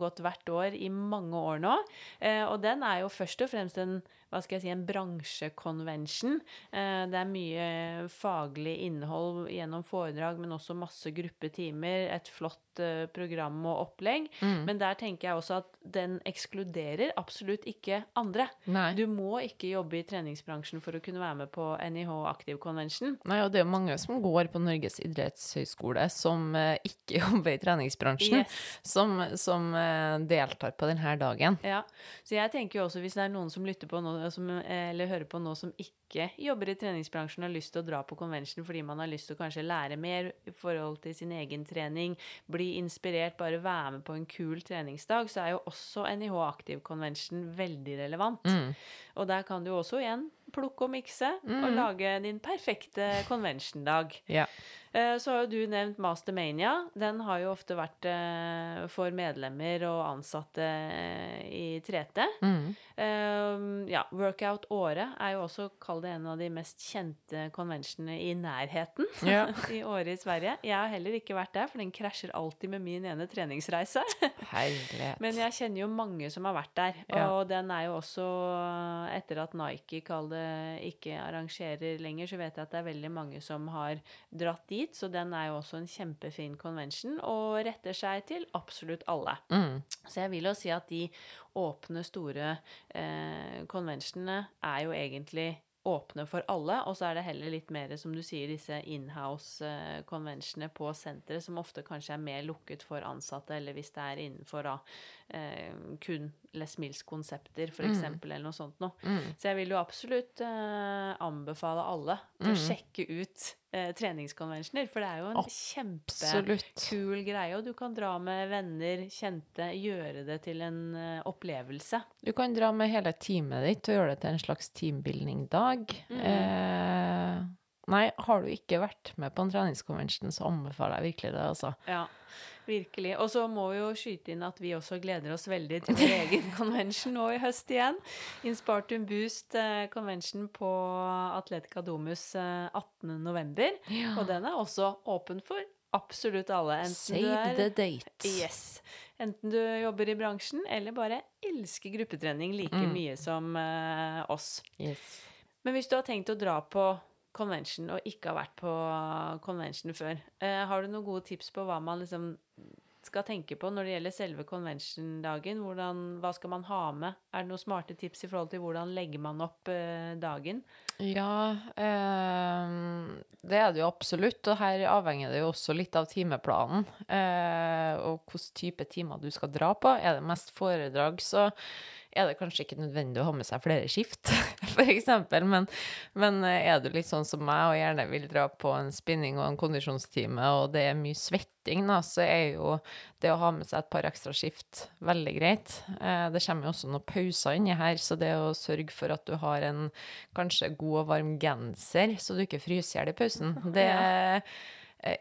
gått hvert år i mange år nå. uh, og den er jo først og fremst en hva skal jeg si, en bransjekonvensjon. Eh, det er mye faglig innhold gjennom foredrag, men også masse gruppetimer. Et flott eh, program og opplegg. Mm. Men der tenker jeg også at den ekskluderer absolutt ikke andre. Nei. Du må ikke jobbe i treningsbransjen for å kunne være med på NIH Aktiv Convention. Nei, og det er jo mange som går på Norges idrettshøyskole som eh, ikke jobber i treningsbransjen, Yes. som, som deltar på denne dagen. Ja, så jeg tenker jo også hvis det er noen som lytter på nå, som, eh, eller hører på nå som ikke jobber i treningsbransjen og har lyst til å dra på convention fordi man har lyst til å kanskje lære mer i forhold til sin egen trening, bli inspirert, bare være med på en kul treningsdag, så er jo også NIH Aktiv Convention veldig relevant. Mm. Og der kan du også igjen plukke og mikse og lage din perfekte convention-dag. Ja. Eh, Så har jo du nevnt Mastermania. Den har jo ofte vært eh, for medlemmer og ansatte eh, i 3T. Mm. Ja, Workout Året er jo også, kall det en av de mest kjente konvensjonene i nærheten Ja. i året i Sverige. Jeg har heller ikke vært der, for den krasjer alltid med min ene treningsreise. Herlighet. Men jeg kjenner jo mange som har vært der, Ja. og den er jo også Etter at Nike kall det ikke arrangerer lenger, så vet jeg at det er veldig mange som har dratt dit, så den er jo også en kjempefin konvensjon og retter seg til absolutt alle. Mm. Så jeg vil jo si at de åpne, store eh, conventionene er jo egentlig åpne for alle, og så er det heller litt mer, som du sier, disse inhouse-conventionene på senteret, som ofte kanskje er mer lukket for ansatte, eller hvis det er innenfor da eh, kun Les Mills-konsepter, for eksempel, eller noe sånt noe. Mm. Så jeg vil jo absolutt eh, anbefale alle til å Mm. sjekke ut eh, treningskonvensjoner, for det er jo en kjempekul greie, og du kan dra med venner, kjente, gjøre det til en eh, opplevelse. Du kan dra med hele teamet ditt og gjøre det til en slags teambuilding-dag. Eh, nei, har du ikke vært med på en treningskonvensjon, så anbefaler jeg virkelig det, altså. Ja, virkelig. Og så må vi jo skyte inn at vi også gleder oss veldig til vår egen konvensjon nå i høst igjen. Inspartum Boost eh, convention på Atletica Domus eh, 18. november. Og den er også åpen for absolutt alle. Enten du Save er the date. Yes. Enten du jobber i bransjen eller bare elsker gruppetrening like Mm. mye som uh, oss. Yes. Men hvis du har tenkt å dra på convention og ikke har vært på convention før, eh, har du noen gode tips på hva man liksom skal tenke på når det gjelder selve convention-dagen? Hva skal man ha med? Er det noen smarte tips i forhold til hvordan legger man opp eh, dagen? Ja, eh, det er det jo absolutt, og her avhenger det jo også litt av timeplanen, eh, og hvilken type timer du skal dra på. Er det mest foredrag, så er det kanskje ikke nødvendig å ha med seg flere skift, eksempel, men, men eh, er du litt sånn som meg og gjerne vil dra på en spinning og en kondisjonstime, og det er mye svetting, da, så er jo det å ha med seg et par ekstra skift veldig greit. Eh, det kommer jo også noen pauser inni her, så det å sørge for at du har en kanskje god og varm genser, så du ikke fryser i hjel i pausen, det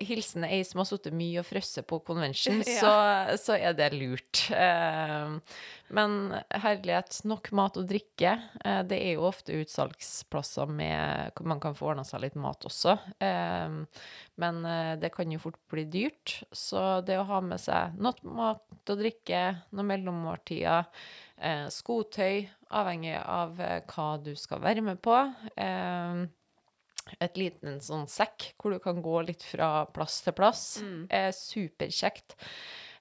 hilsen ei som har sittet mye og frosset på convention, Ja. så, så er det lurt. Eh, men herlighet, nok mat og drikke. Eh, det er jo ofte utsalgsplasser med hvor man kan få ordna seg litt mat også. Eh, men eh, det kan jo fort bli dyrt, så det å ha med seg noe mat og drikke, noen mellommåltider, eh, skotøy, avhengig av eh, hva du skal være med på. Eh, et liten sånn sekk hvor du kan gå litt fra plass til plass. er superkjekt.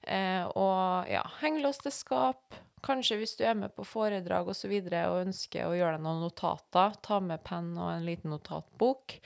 Eh, og ja, hengelås til skap. Kanskje hvis du er med på foredrag og så videre og ønsker å gjøre deg noen notater, ta med penn og en liten notatbok.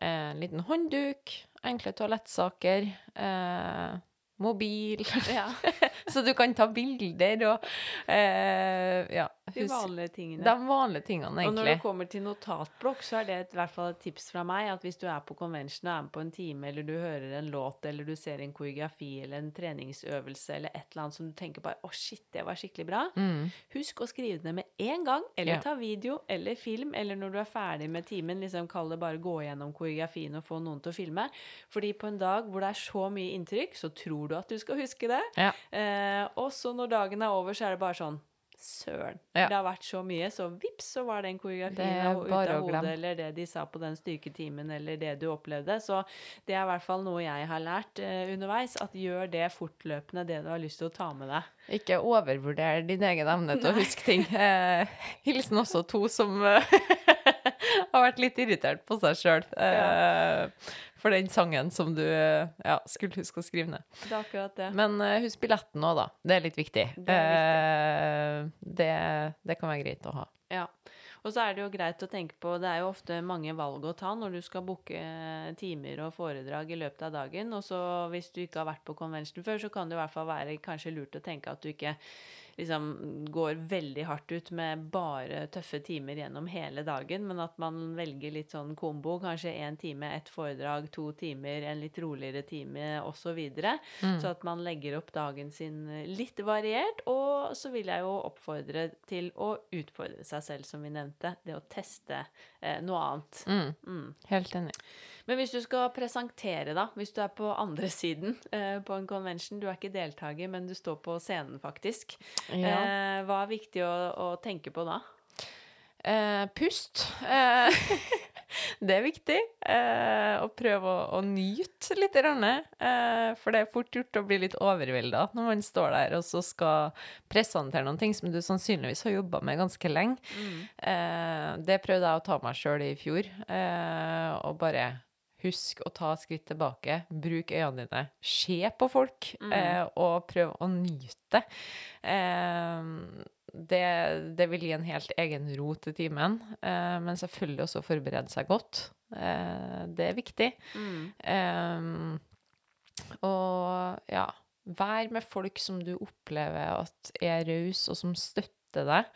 Eh, en liten håndduk, enkle toalettsaker. Eh, mobil. Ja. så du kan ta bilder og eh, Ja. De vanlige tingene. De vanlige tingene, egentlig. Og når det kommer til notatblokk, så er det et, i hvert fall et tips fra meg at hvis du er på convention og er med på en time, eller du hører en låt, eller du ser en koreografi eller en treningsøvelse eller et eller annet som du tenker bare 'Å, shit, det var skikkelig bra', Mm. husk å skrive det med en gang, eller Ja. ta video eller film, eller når du er ferdig med timen, liksom kall det bare gå gjennom koreografien og få noen til å filme. Fordi på en dag hvor det er så mye inntrykk, så tror du at du skal huske det. Ja. Eh, og så når dagen er over, så er det bare sånn Søren. Ja. Det har vært så mye, så vips, så var den koreografien ut av hodet, eller det de sa på den styrketimen, eller det du opplevde. Så det er i hvert fall noe jeg har lært eh, underveis, at gjør det fortløpende, det du har lyst til å ta med deg. Ikke overvurder din egen evne til å huske ting. Eh, hilsen også to som eh, har vært litt irritert på seg sjøl eh, for den sangen som du eh, ja, skulle huske å skrive ned. Det er akkurat det. Men uh, husk billetten òg, da. Det er litt viktig. Det er Eh, det, det kan være greit å ha. Ja. Og så er det jo greit å tenke på, det er jo ofte mange valg å ta når du skal booke timer og foredrag i løpet av dagen. Og så hvis du ikke har vært på konvensjonen før, så kan det i hvert fall være kanskje lurt å tenke at du ikke liksom går veldig hardt ut med bare tøffe timer gjennom hele dagen, men at man velger litt sånn kombo. Kanskje én time, ett foredrag, to timer, en litt roligere time osv. Så, Mm. så at man legger opp dagen sin litt variert. Og så vil jeg jo oppfordre til å utfordre seg selv, som vi nevnte. Det å teste eh, noe annet. Mm, Mm. helt enig. Men hvis du skal presentere, da, hvis du er på andre siden eh, på en convention, du er ikke deltaker, men du står på scenen faktisk, Ja. eh, hva er viktig å, å tenke på da? Eh, pust. Eh, det er viktig. Eh, å prøve å, å nyte litt. Eh, for det er fort gjort å bli litt overvelda når man står der og så skal presentere noen ting som du sannsynligvis har jobba med ganske lenge. Eh, det prøvde jeg å ta meg sjøl i fjor. Eh, og bare husk å ta et skritt tilbake. Bruk øynene dine. Se på folk, eh, og prøv å nyte. Eh, det, det vil gi en helt egen ro til timen, eh, men selvfølgelig også forberede seg godt. Eh, det er viktig. Eh, og ja, vær med folk som du opplever at er rause, og som støtter deg,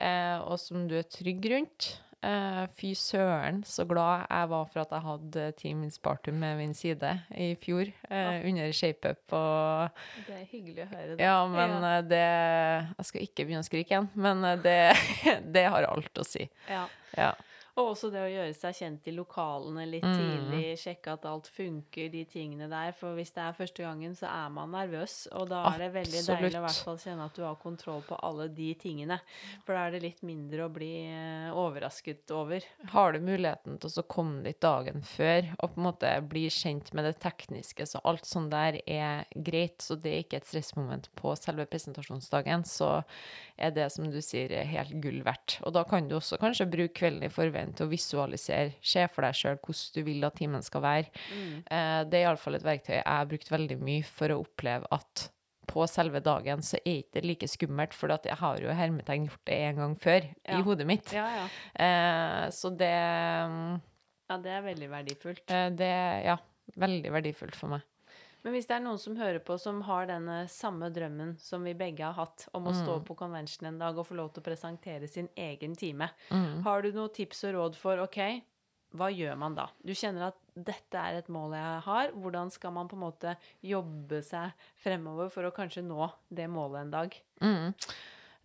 eh, og som du er trygg rundt. Eh, fy søren, så glad jeg var for at jeg hadde Team Spartum med min side i fjor, ja. under ShapeUp og Det er hyggelig å høre. det. ja, men eh, det Jeg skal ikke begynne å skrike igjen, men eh, det, det har alt å si. Ja. Ja. Og også det å gjøre seg kjent i lokalene litt Mm. tidlig, sjekke at alt funker, de tingene der. For hvis det er første gangen, så er man nervøs, og da er det veldig Absolutt. deilig å i hvert fall kjenne at du har kontroll på alle de tingene. For da er det litt mindre å bli eh, overrasket over. Har du muligheten til å komme dit dagen før og på en måte bli kjent med det tekniske, så alt sånn der er greit, så det er ikke et stressmoment på selve presentasjonsdagen, så er det, som du sier, helt gull verdt. Og da kan du også kanskje bruke kvelden i forveien til å visualisere, se for deg sjøl hvordan du vil at timen skal være. Eh, Det er iallfall et verktøy jeg har brukt veldig mye for å oppleve at på selve dagen så er ikke det like skummelt, for jeg har jo hermetegn gjort det en gang før Ja. i hodet mitt. Ja, ja. Eh, så det Ja, det er veldig verdifullt. eh, Det ja, veldig verdifullt for meg. Men hvis det er noen som hører på som har denne samme drømmen som vi begge har hatt, om å stå på convention en dag og få lov til å presentere sin egen time, har du noen tips og råd for OK, hva gjør man da? Du kjenner at dette er et mål jeg har. Hvordan skal man på en måte jobbe seg fremover for å kanskje nå det målet en dag? Mm.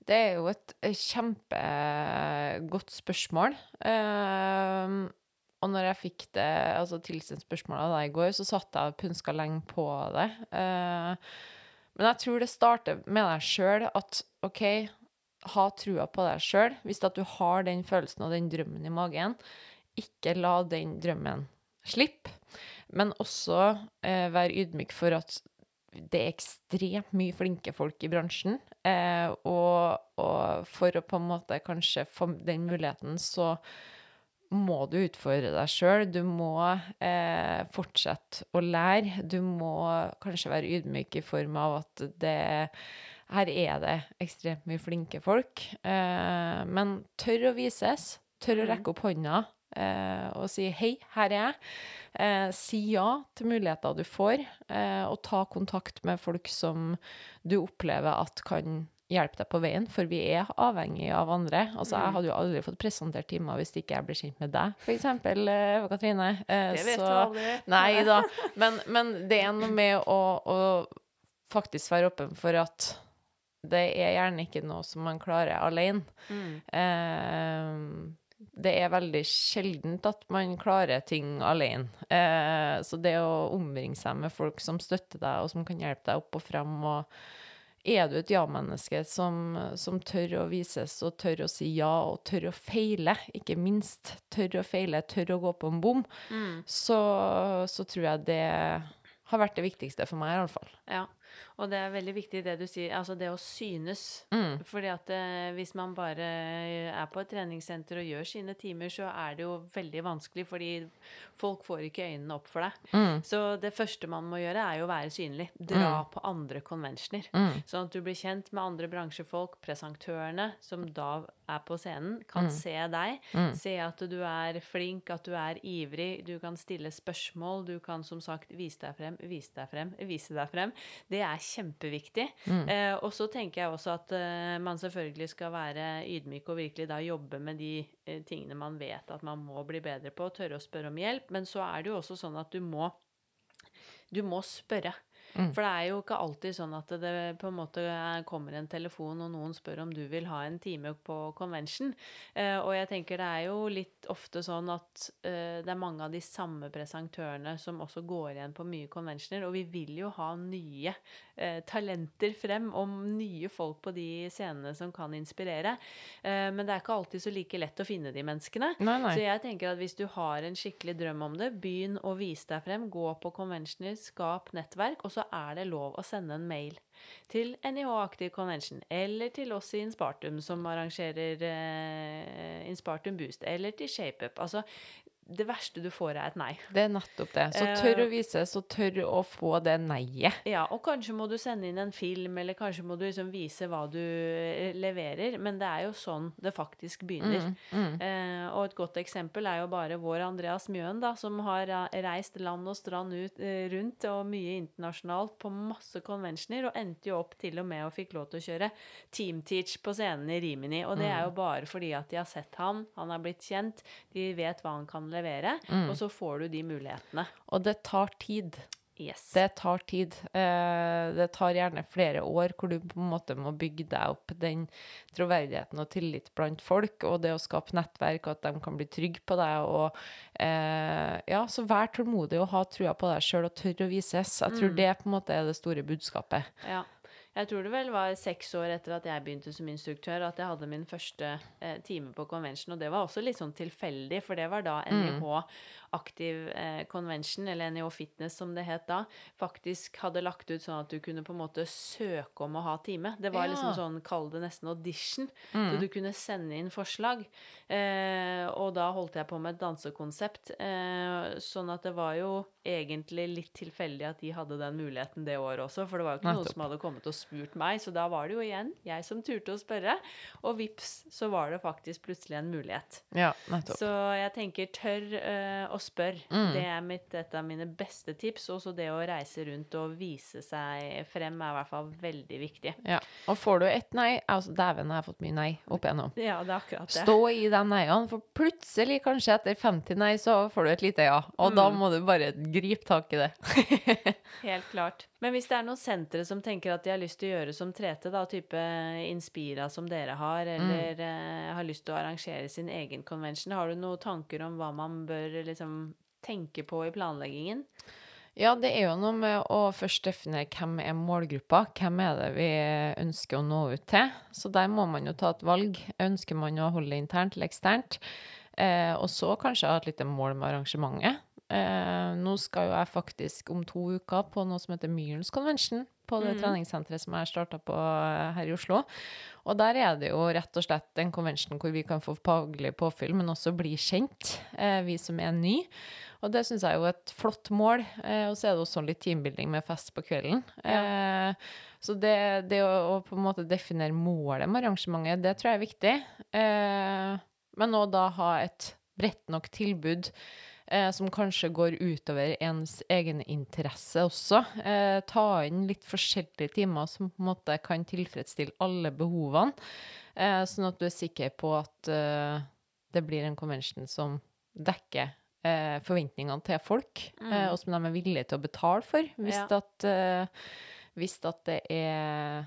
Det er jo et kjempegodt spørsmål. Eh, og når jeg fikk det altså tilsendt av deg i går, så satt jeg og pønska lenge på det. Eh, men jeg tror det starter med deg sjøl at OK, ha trua på deg sjøl. Hvis at du har den følelsen og den drømmen i magen, ikke la den drømmen slippe. Men også eh, være ydmyk for at det er ekstremt mye flinke folk i bransjen. Eh, og, og, for å på en måte kanskje få den muligheten, så må du utfordre deg sjøl. Du må eh, fortsette å lære. Du må kanskje være ydmyk i form av at det her er det ekstremt mye flinke folk. Eh, men tør å vises. Tør å mm. rekke opp hånda eh, og si 'hei, her er jeg'. Eh, si ja til muligheter du får, eh, og ta kontakt med folk som du opplever at kan hjelpe deg på veien, for vi er avhengig av andre. Altså, Jeg mm. hadde jo aldri fått presentert timer hvis ikke jeg ble kjent med deg, f.eks., Eva Katrine. Eh, det vet så, du aldri. Nei da. Men, men, det er noe med å, å faktisk være åpen for at det er gjerne ikke noe som man klarer alene. Mm. Eh, det er veldig sjeldent at man klarer ting alene. Eh, så det å omringe seg med folk som støtter deg, og som kan hjelpe deg opp og frem og er du et ja-menneske som, som, tør å vises og tør å si ja, og tør å feile, ikke minst, tør å feile, tør å gå på en bom, mm. så, så, tror jeg det har vært det viktigste for meg, i alle fall. Ja. Og det er veldig viktig det du sier, altså det å synes. Mm. Fordi at eh, hvis man bare er på et treningssenter og gjør sine timer, så er det jo veldig vanskelig, fordi folk får ikke øynene opp for deg. Mm. Så det første man må gjøre, er jo å være synlig. Dra mm. på andre konvensjoner. Mm. Sånn at du blir kjent med andre bransjefolk, presentørene, som da er på scenen, kan mm. se deg. Mm. Se at du er flink, at du er ivrig, du kan stille spørsmål, du kan som sagt vise deg frem, vise deg frem, vise deg frem. Det er kjempeviktig. Mm. Eh, og så tenker jeg også at eh, man selvfølgelig skal være ydmyk og virkelig da jobbe med de eh, tingene man vet at man må bli bedre på, og tørre å spørre om hjelp. Men så er det jo også sånn at du må, du må spørre. Mm. For det er jo ikke alltid sånn at det på en måte kommer en telefon, og noen spør om du vil ha en time på convention. Eh, og jeg tenker det er jo litt ofte sånn at eh, det er mange av de samme presentørene som også går igjen på mye conventioner, og vi vil jo ha nye talenter frem, om nye folk på de scenene som kan inspirere. Eh, men det er ikke alltid så like lett å finne de menneskene. Nei, nei. Så jeg tenker at hvis du har en skikkelig drøm om det, begynn å vise deg frem, gå på conventioner, skap nettverk. og så er det lov å sende en mail til NIH Active Convention, eller til oss i Inspartum, som arrangerer eh, Inspartum Boost, eller til ShapeUp. Altså, det verste du får, er et nei. Det er nettopp det. Så tør å vise, så tør å få det nei-et. Ja, og kanskje må du sende inn en film, eller kanskje må du liksom vise hva du eh, leverer. Men det er jo sånn det faktisk begynner. Mm, mm. Eh, og et godt eksempel er jo bare vår Andreas Mjøen, da, som har reist land og strand ut, eh, rundt, og mye internasjonalt på masse conventioner, og endte jo opp til og med og fikk lov til å kjøre teamteach på scenen i Rimini. Og det er jo mm. bare fordi at de har sett han, han har blitt kjent, de vet hva han kan levere, mm. og så får du de mulighetene. Og det tar tid. Yes. Det tar tid. Eh, det tar gjerne flere år hvor du på en måte må bygge deg opp den troverdigheten og tillit blant folk, og det å skape nettverk, og at de kan bli trygge på deg. og eh, Ja, så vær tålmodig og ha trua på deg sjøl og tørre å vises. Jeg tror mm. det på en måte er det store budskapet. Ja. Jeg tror det vel var seks år etter at jeg begynte som instruktør, at jeg hadde min første eh, time på convention. Og det var også litt sånn tilfeldig, for det var da NIH mm. Aktiv eh, Convention, eller NIH Fitness som det het da, faktisk hadde lagt ut sånn at du kunne på en måte søke om å ha time. Det var liksom ja. liksom sånn, kall det nesten audition. Mm. Så du kunne sende inn forslag. Eh, og da holdt jeg på med et dansekonsept. Eh, sånn at det var jo egentlig litt tilfeldig at de hadde den muligheten det året også, for det var jo ikke noen som hadde kommet og spurt meg, så da var det jo igjen jeg som turte å spørre. Og vips, så var det faktisk plutselig en mulighet. Ja, nettopp. Så jeg tenker tør eh, å spør. Mm. Det er mitt, et av mine beste tips. Også det å reise rundt og vise seg frem er i hvert fall veldig viktig. Ja. Og får du ett nei altså Dæven, jeg har fått mye nei opp igjennom. Ja, det er akkurat det. Stå i de neien, for plutselig, kanskje etter 50 nei, så får du et lite ja. Og da Mm. må du bare gripe tak i det. Helt klart. Men hvis det er noen sentre som tenker at de har lyst til å gjøre som 3T, da, type Inspira som dere har, eller eh, har lyst til å arrangere sin egen convention, har du noen tanker om hva man bør liksom tenke på i planleggingen? Ja, det er jo noe med å først definere hvem er målgruppa, hvem er det vi ønsker å nå ut til. Så der må man jo ta et valg. Ønsker man å holde det internt eller eksternt? Eh, og så kanskje ha et lite mål med arrangementet. Eh, nå skal jo jeg faktisk om to uker på noe som heter Myrens Convention, på det mm. treningssenteret som jeg starta på eh, her i Oslo. Og der er det jo rett og slett en convention hvor vi kan få faglig påfyll, men også bli kjent, eh, vi som er nye. Og det syns jeg er jo et flott mål. Eh, og så er det også litt teambuilding med fest på kvelden. Eh, så det, det å, på en måte definere målet med arrangementet, det tror jeg er viktig. Eh, men òg da ha et bredt nok tilbud eh, som kanskje går utover ens egen interesse også. Eh, ta inn litt forskjellige timer som på en måte kan tilfredsstille alle behovene, eh, sånn at du er sikker på at eh, det blir en convention som dekker eh, forventningene til folk, eh, og som de er villige til å betale for, hvis, Ja. at, eh, hvis at det er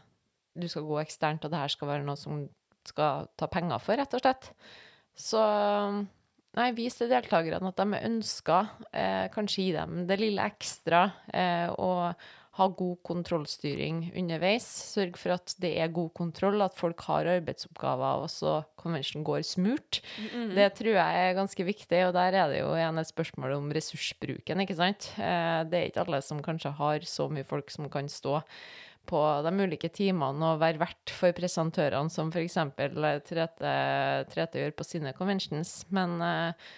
Du skal gå eksternt, og det her skal være noe som skal ta penger for, rett og slett. Så Nei, vis til deltakerne at de ønsker, eh, kanskje gi dem det lille ekstra, eh, og ha god kontrollstyring underveis. Sørg for at det er god kontroll, at folk har arbeidsoppgaver, og så konvensjonen går smurt. Det tror jeg er ganske viktig, og der er det jo igjen et spørsmål om ressursbruken, ikke sant. Eh, det er ikke alle som kanskje har så mye folk som kan stå på de ulike timene og være vert for presentørene, som f.eks. Trete, Trete gjør på sine conventions. Men, eh,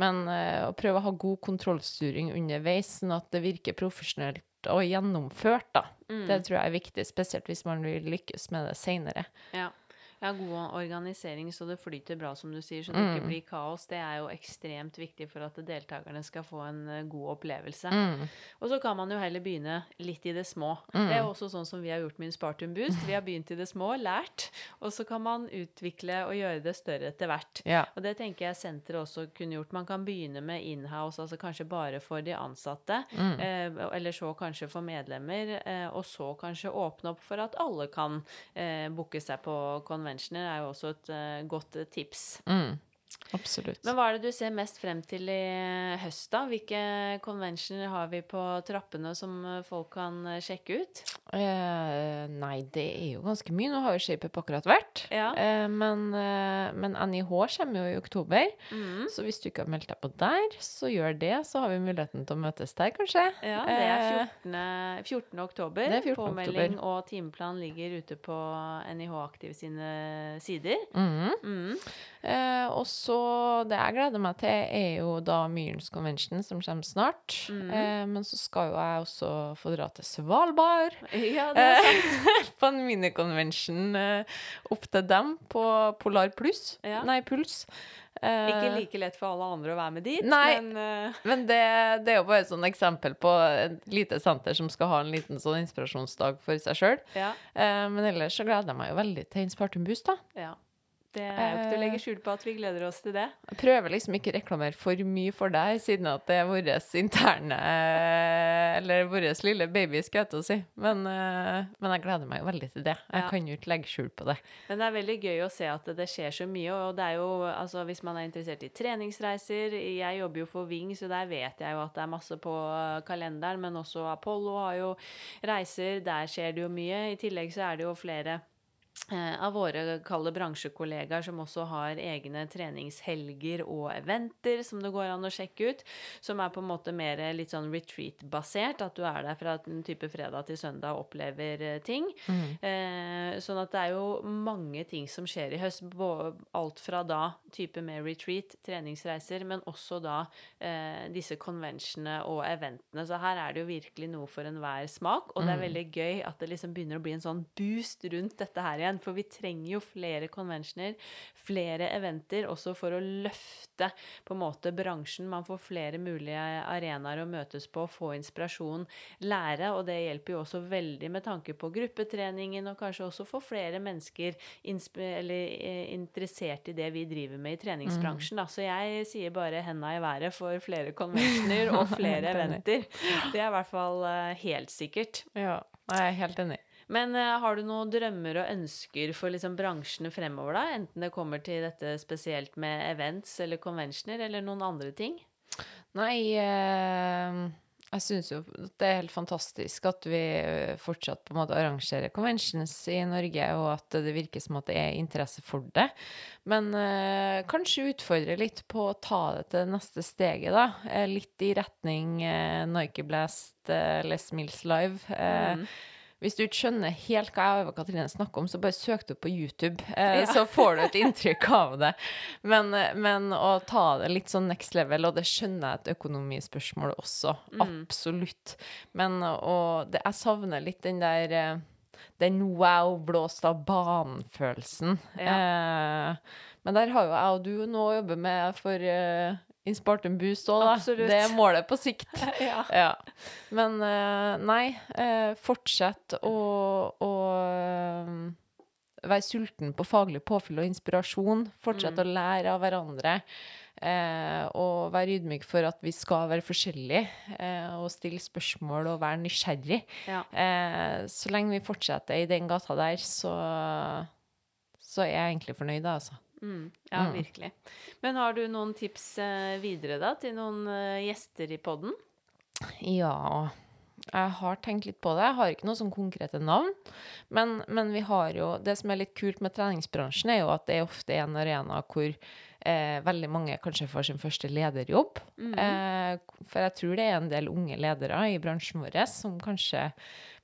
men eh, å prøve å ha god kontrollstyring underveis, sånn at det virker profesjonelt og gjennomført, da. Det tror jeg er viktig, spesielt hvis man vil lykkes med det seinere. Ja. Ja, god organisering så det flyter bra, som du sier, så det ikke blir kaos. Det er jo ekstremt viktig for at deltakerne skal få en eh, god opplevelse. Og så kan man jo heller begynne litt i det små. Det er jo også sånn som vi har gjort med Spartum Boost. Vi har begynt i det små, lært, og så kan man utvikle og gjøre det større etter hvert. Ja. Og det tenker jeg senteret også kunne gjort. Man kan begynne med inhouse, altså kanskje bare for de ansatte, eh, eller så kanskje for medlemmer, eh, og så kanskje åpne opp for at alle kan eh, booke seg på conventioner, er jo også et eh, godt eh, tips. Mm. Absolutt. Men hva er det du ser mest frem til i høst, da? Hvilke conventioner har vi på trappene som folk kan sjekke ut? Eh, nei, det er jo ganske mye. Nå har jo ShapeUp akkurat vært. Ja. Eh, men, eh, men NIH kommer jo i oktober. mm. Så hvis du ikke har meldt deg på der, så gjør det. Så har vi muligheten til å møtes der, kanskje. Ja, det er Eh, 14. 14. oktober. Det er 14. Påmelding og timeplan ligger ute på NIH Aktiv sine sider. Mm. Mm. Eh, og så Det jeg gleder meg til, er jo da Myrens Convention, som kommer snart. Mm. Eh, men så skal jo jeg også få dra til Svalbard. Ja, det er sant. Eh, på en miniconvention eh, opp til dem på Polar Pluss. Ja. Nei, Puls. Eh, Ikke like lett for alle andre å være med dit, Nei. men uh... Men det, det er jo bare et sånn eksempel på et lite senter som skal ha en liten sånn inspirasjonsdag for seg sjøl. ja. Eh, men ellers så gleder jeg meg jo veldig til Inspartum Boost, da. ja. Det er jo ikke til å legge skjul på at vi gleder oss til det. Jeg prøver liksom ikke å reklamere for mye for deg, siden at det er vår interne eh, Eller vår lille baby, skal jeg til å si. Men, eh, men jeg gleder meg jo veldig til det. Jeg Ja. kan jo ikke legge skjul på det. Men det er veldig gøy å se at det skjer så mye. Og det er jo, altså hvis man er interessert i treningsreiser Jeg jobber jo for Ving, så der vet jeg jo at det er masse på eh, kalenderen. Men også Apollo har jo reiser. Der skjer det jo mye. I tillegg så er det jo flere av våre kalde bransjekollegaer som også har egne treningshelger og eventer som det går an å sjekke ut. Som er på en måte mer litt sånn retreat-basert. At du er der fra en type fredag til søndag og opplever ting. ting. Eh, sånn at det er jo mange ting som skjer i høst. Alt fra da type med retreat, treningsreiser, men også da eh, disse conventionene og eventene. Så her er det jo virkelig noe for enhver smak. Og det er veldig gøy at det liksom begynner å bli en sånn boost rundt dette her igjen. Igjen. For vi trenger jo flere conventioner, flere eventer, også for å løfte på en måte bransjen. Man får flere mulige arenaer å møtes på, få inspirasjon, lære. Og det hjelper jo også veldig med tanke på gruppetreningen, og kanskje også få flere mennesker eller, eh, interessert i det vi driver med i treningsbransjen. Da. Så jeg sier bare henda i været for flere conventioner og flere eventer. Det er i hvert fall uh, helt sikkert. Ja, jeg er helt enig. Men uh, har du noen drømmer og ønsker for liksom, bransjene fremover, da? Enten det kommer til dette spesielt med events eller conventioner, eller noen andre ting? Nei, uh, jeg syns jo det er helt fantastisk at vi fortsatt på en måte arrangerer conventions i Norge, og at det virker som at det er interesse for det. Men kanskje utfordre litt på å ta det til neste steget, da. litt i retning Nike Blast, Les Mills Live. Mm. Hvis du ikke skjønner helt hva jeg og Katrine snakker om, så bare søk det på YouTube, eh, ja. så får du et inntrykk av det. Men, men, å ta det litt sånn next level, og det skjønner jeg et økonomispørsmål også, mm. absolutt. Men og det, jeg savner litt den der eh, den wow, blåst av banen-følelsen. Ja. Eh, men der har jo jeg og du nå å jobbe med for eh, in Spartan Boost òg, da. Absolutt. Det er målet på sikt. ja. ja. Men uh, nei, uh, fortsett å, å uh, være sulten på faglig påfyll og inspirasjon. Fortsett mm. å lære av hverandre. og være ydmyk for at vi skal være forskjellige, og stille spørsmål og være nysgjerrig. Ja. så lenge vi fortsetter i den gata der, så, så er jeg egentlig fornøyd, altså. Mm, ja, mm. virkelig. Men har du noen tips eh, videre da, til noen eh, gjester i podden? Ja, jeg har tenkt litt på det. Jeg har ikke noen sånn konkrete navn. Men, men, vi har jo Det som er litt kult med treningsbransjen, er jo at det er ofte en arena hvor eh, veldig mange kanskje får sin første lederjobb. Mm eh, for jeg tror det er en del unge ledere i bransjen vår som kanskje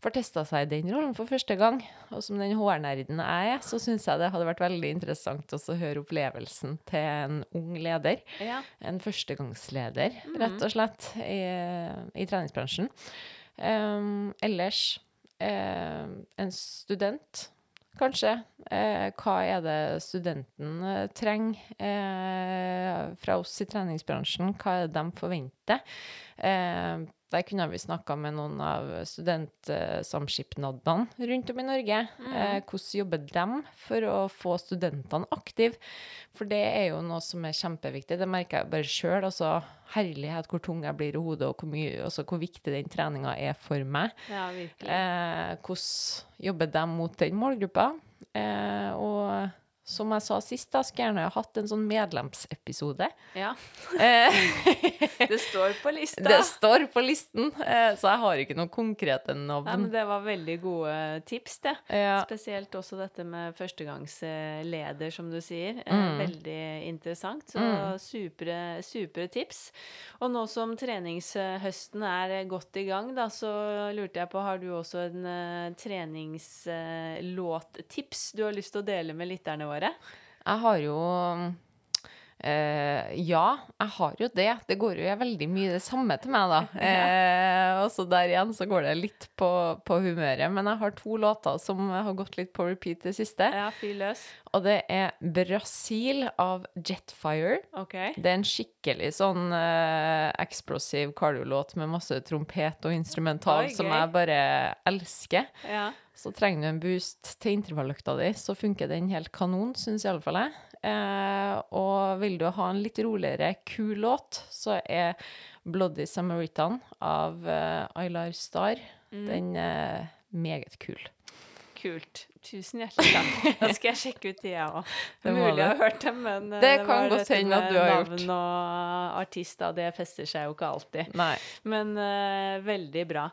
får testa seg i den rollen for første gang. Og som den HR-nerden jeg er, så syns jeg det hadde vært veldig interessant å høre opplevelsen til en ung leder. Ja. En førstegangsleder, mm rett og slett, i, i treningsbransjen. Um, ellers Eh, en student kanskje. Eh, hva er det studenten eh, trenger eh, fra oss i treningsbransjen? Hva er det de forventer? Der kunne vi snakka med noen av studentsamskipnadene rundt om i Norge. Mm. Eh, hvordan jobber de for å få studentene aktive? For det er jo noe som er kjempeviktig. Det merker jeg bare sjøl. Altså, herlighet hvor tung jeg blir i hodet, og hvor, mye, altså, hvor viktig den treninga er for meg. Ja, eh, hvordan jobber de mot den målgruppa? Eh, og som jeg sa sist, da, skulle gjerne hatt en sånn medlemsepisode. Ja. Eh, det står på lista. Det står på listen, eh, så jeg har ikke noe konkrete navn. Nei, men det var veldig gode tips, det. Ja. Spesielt også dette med førstegangsleder, som du sier. Eh, mm. Veldig interessant. Så mm. supre, supre tips. Og nå som treningshøsten er godt i gang, da, så lurte jeg på, har du også en treningslåttips du har lyst til å dele med lytterne våre? Våre? Jeg har jo Uh, ja, jeg har jo det. Det går jo veldig mye det samme til meg, da. Uh, og så der igjen så går det litt på, på, humøret. Men jeg har to låter som har gått litt på repeat det siste. Ja, fyr løs. Og det er 'Brasil' av Jetfire. Okay. Det er en skikkelig sånn uh, eksplosiv cardio-låt med masse trompet og instrumental Oi, som jeg bare elsker. Ja. Så trenger du en boost til intervalløkta di, så funker den helt kanon, syns iallfall jeg. Eh, og vil du ha en litt roligere, kul låt, så er 'Bloody Samaritan' av eh, Aylar Star. Mm. Den er meget kul. Kult. Tusen hjertelig takk. Da skal jeg sjekke ut de, jeg òg. Mulig jeg har hørt dem, men eh, det, det kan godt hende at du har gjort. Navn og artist, det fester seg jo ikke alltid. Nei. Men uh, veldig bra.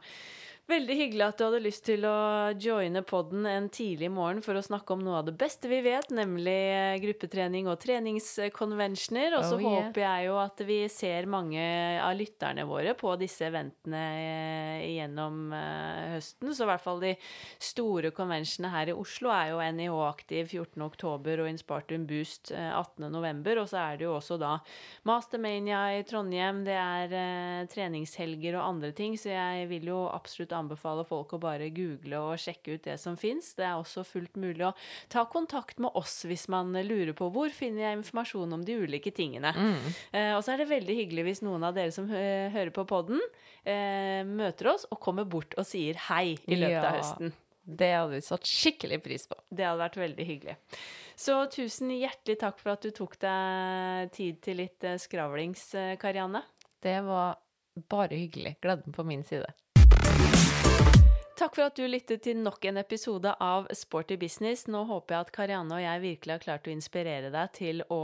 Veldig hyggelig at du hadde lyst til å joine podden en tidlig morgen for å snakke om noe av det beste vi vet, nemlig eh, gruppetrening og treningskonvensjoner. Og så oh, yeah. håper jeg jo at vi ser mange av lytterne våre på disse eventene eh, gjennom eh, høsten. Så i hvert fall de store konvensjonene her i Oslo er jo NIH Aktiv 14.10 og Inspartum Boost 18.11. Og så er det jo også da Mastermania i Trondheim, det er treningshelger og andre ting, så jeg vil jo absolutt absolutt anbefale folk å bare google og sjekke ut det som fins. Det er også fullt mulig å ta kontakt med oss hvis man lurer på hvor finner jeg informasjon om de ulike tingene. Mm. Eh, og så er det veldig hyggelig hvis noen av dere som hører på podden, eh, møter oss og kommer bort og sier hei i løpet av Ja. høsten. Det hadde vi satt skikkelig pris på. Det hadde vært veldig hyggelig. Så tusen hjertelig takk for at du tok deg tid til litt eh, skravlings, eh, Karianne. Det var bare hyggelig. Gleden på min side. Takk for at du lyttet til nok en episode av Sporty business. Nå håper jeg at Karianne og jeg virkelig har klart å inspirere deg til å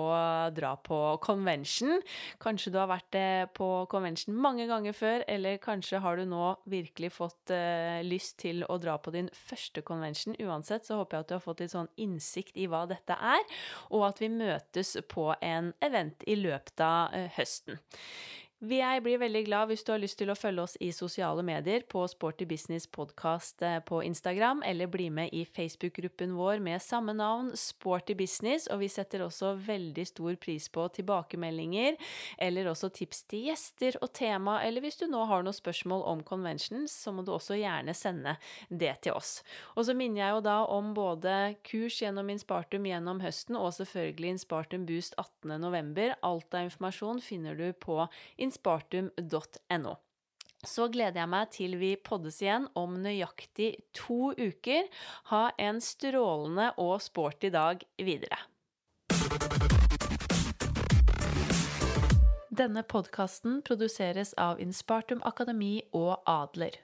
dra på convention. Kanskje du har vært eh, på convention mange ganger før, eller kanskje har du nå virkelig fått uh, lyst til å dra på din første convention. Uansett så håper jeg at du har fått litt sånn innsikt i hva dette er, og at vi møtes på en event i løpet av uh, høsten. Jeg blir veldig glad hvis du har lyst til å følge oss i sosiale medier på Sporty Business Podcast eh, på Instagram, eller bli med i Facebook-gruppen vår med samme navn, Sporty Business, og vi setter også veldig stor pris på tilbakemeldinger, eller også tips til gjester og tema, eller hvis du nå har noen spørsmål om conventions, så må du også gjerne sende det til oss. Og så minner jeg jo da om både kurs gjennom Inspartum gjennom høsten, og selvfølgelig Inspartum Boost 18.11. Alt av informasjon finner du på inspartum.no. Så gleder jeg meg til vi poddes igjen om nøyaktig to uker. Ha en strålende og sporty dag videre. Denne podkasten produseres av Inspartum Akademi og Adler.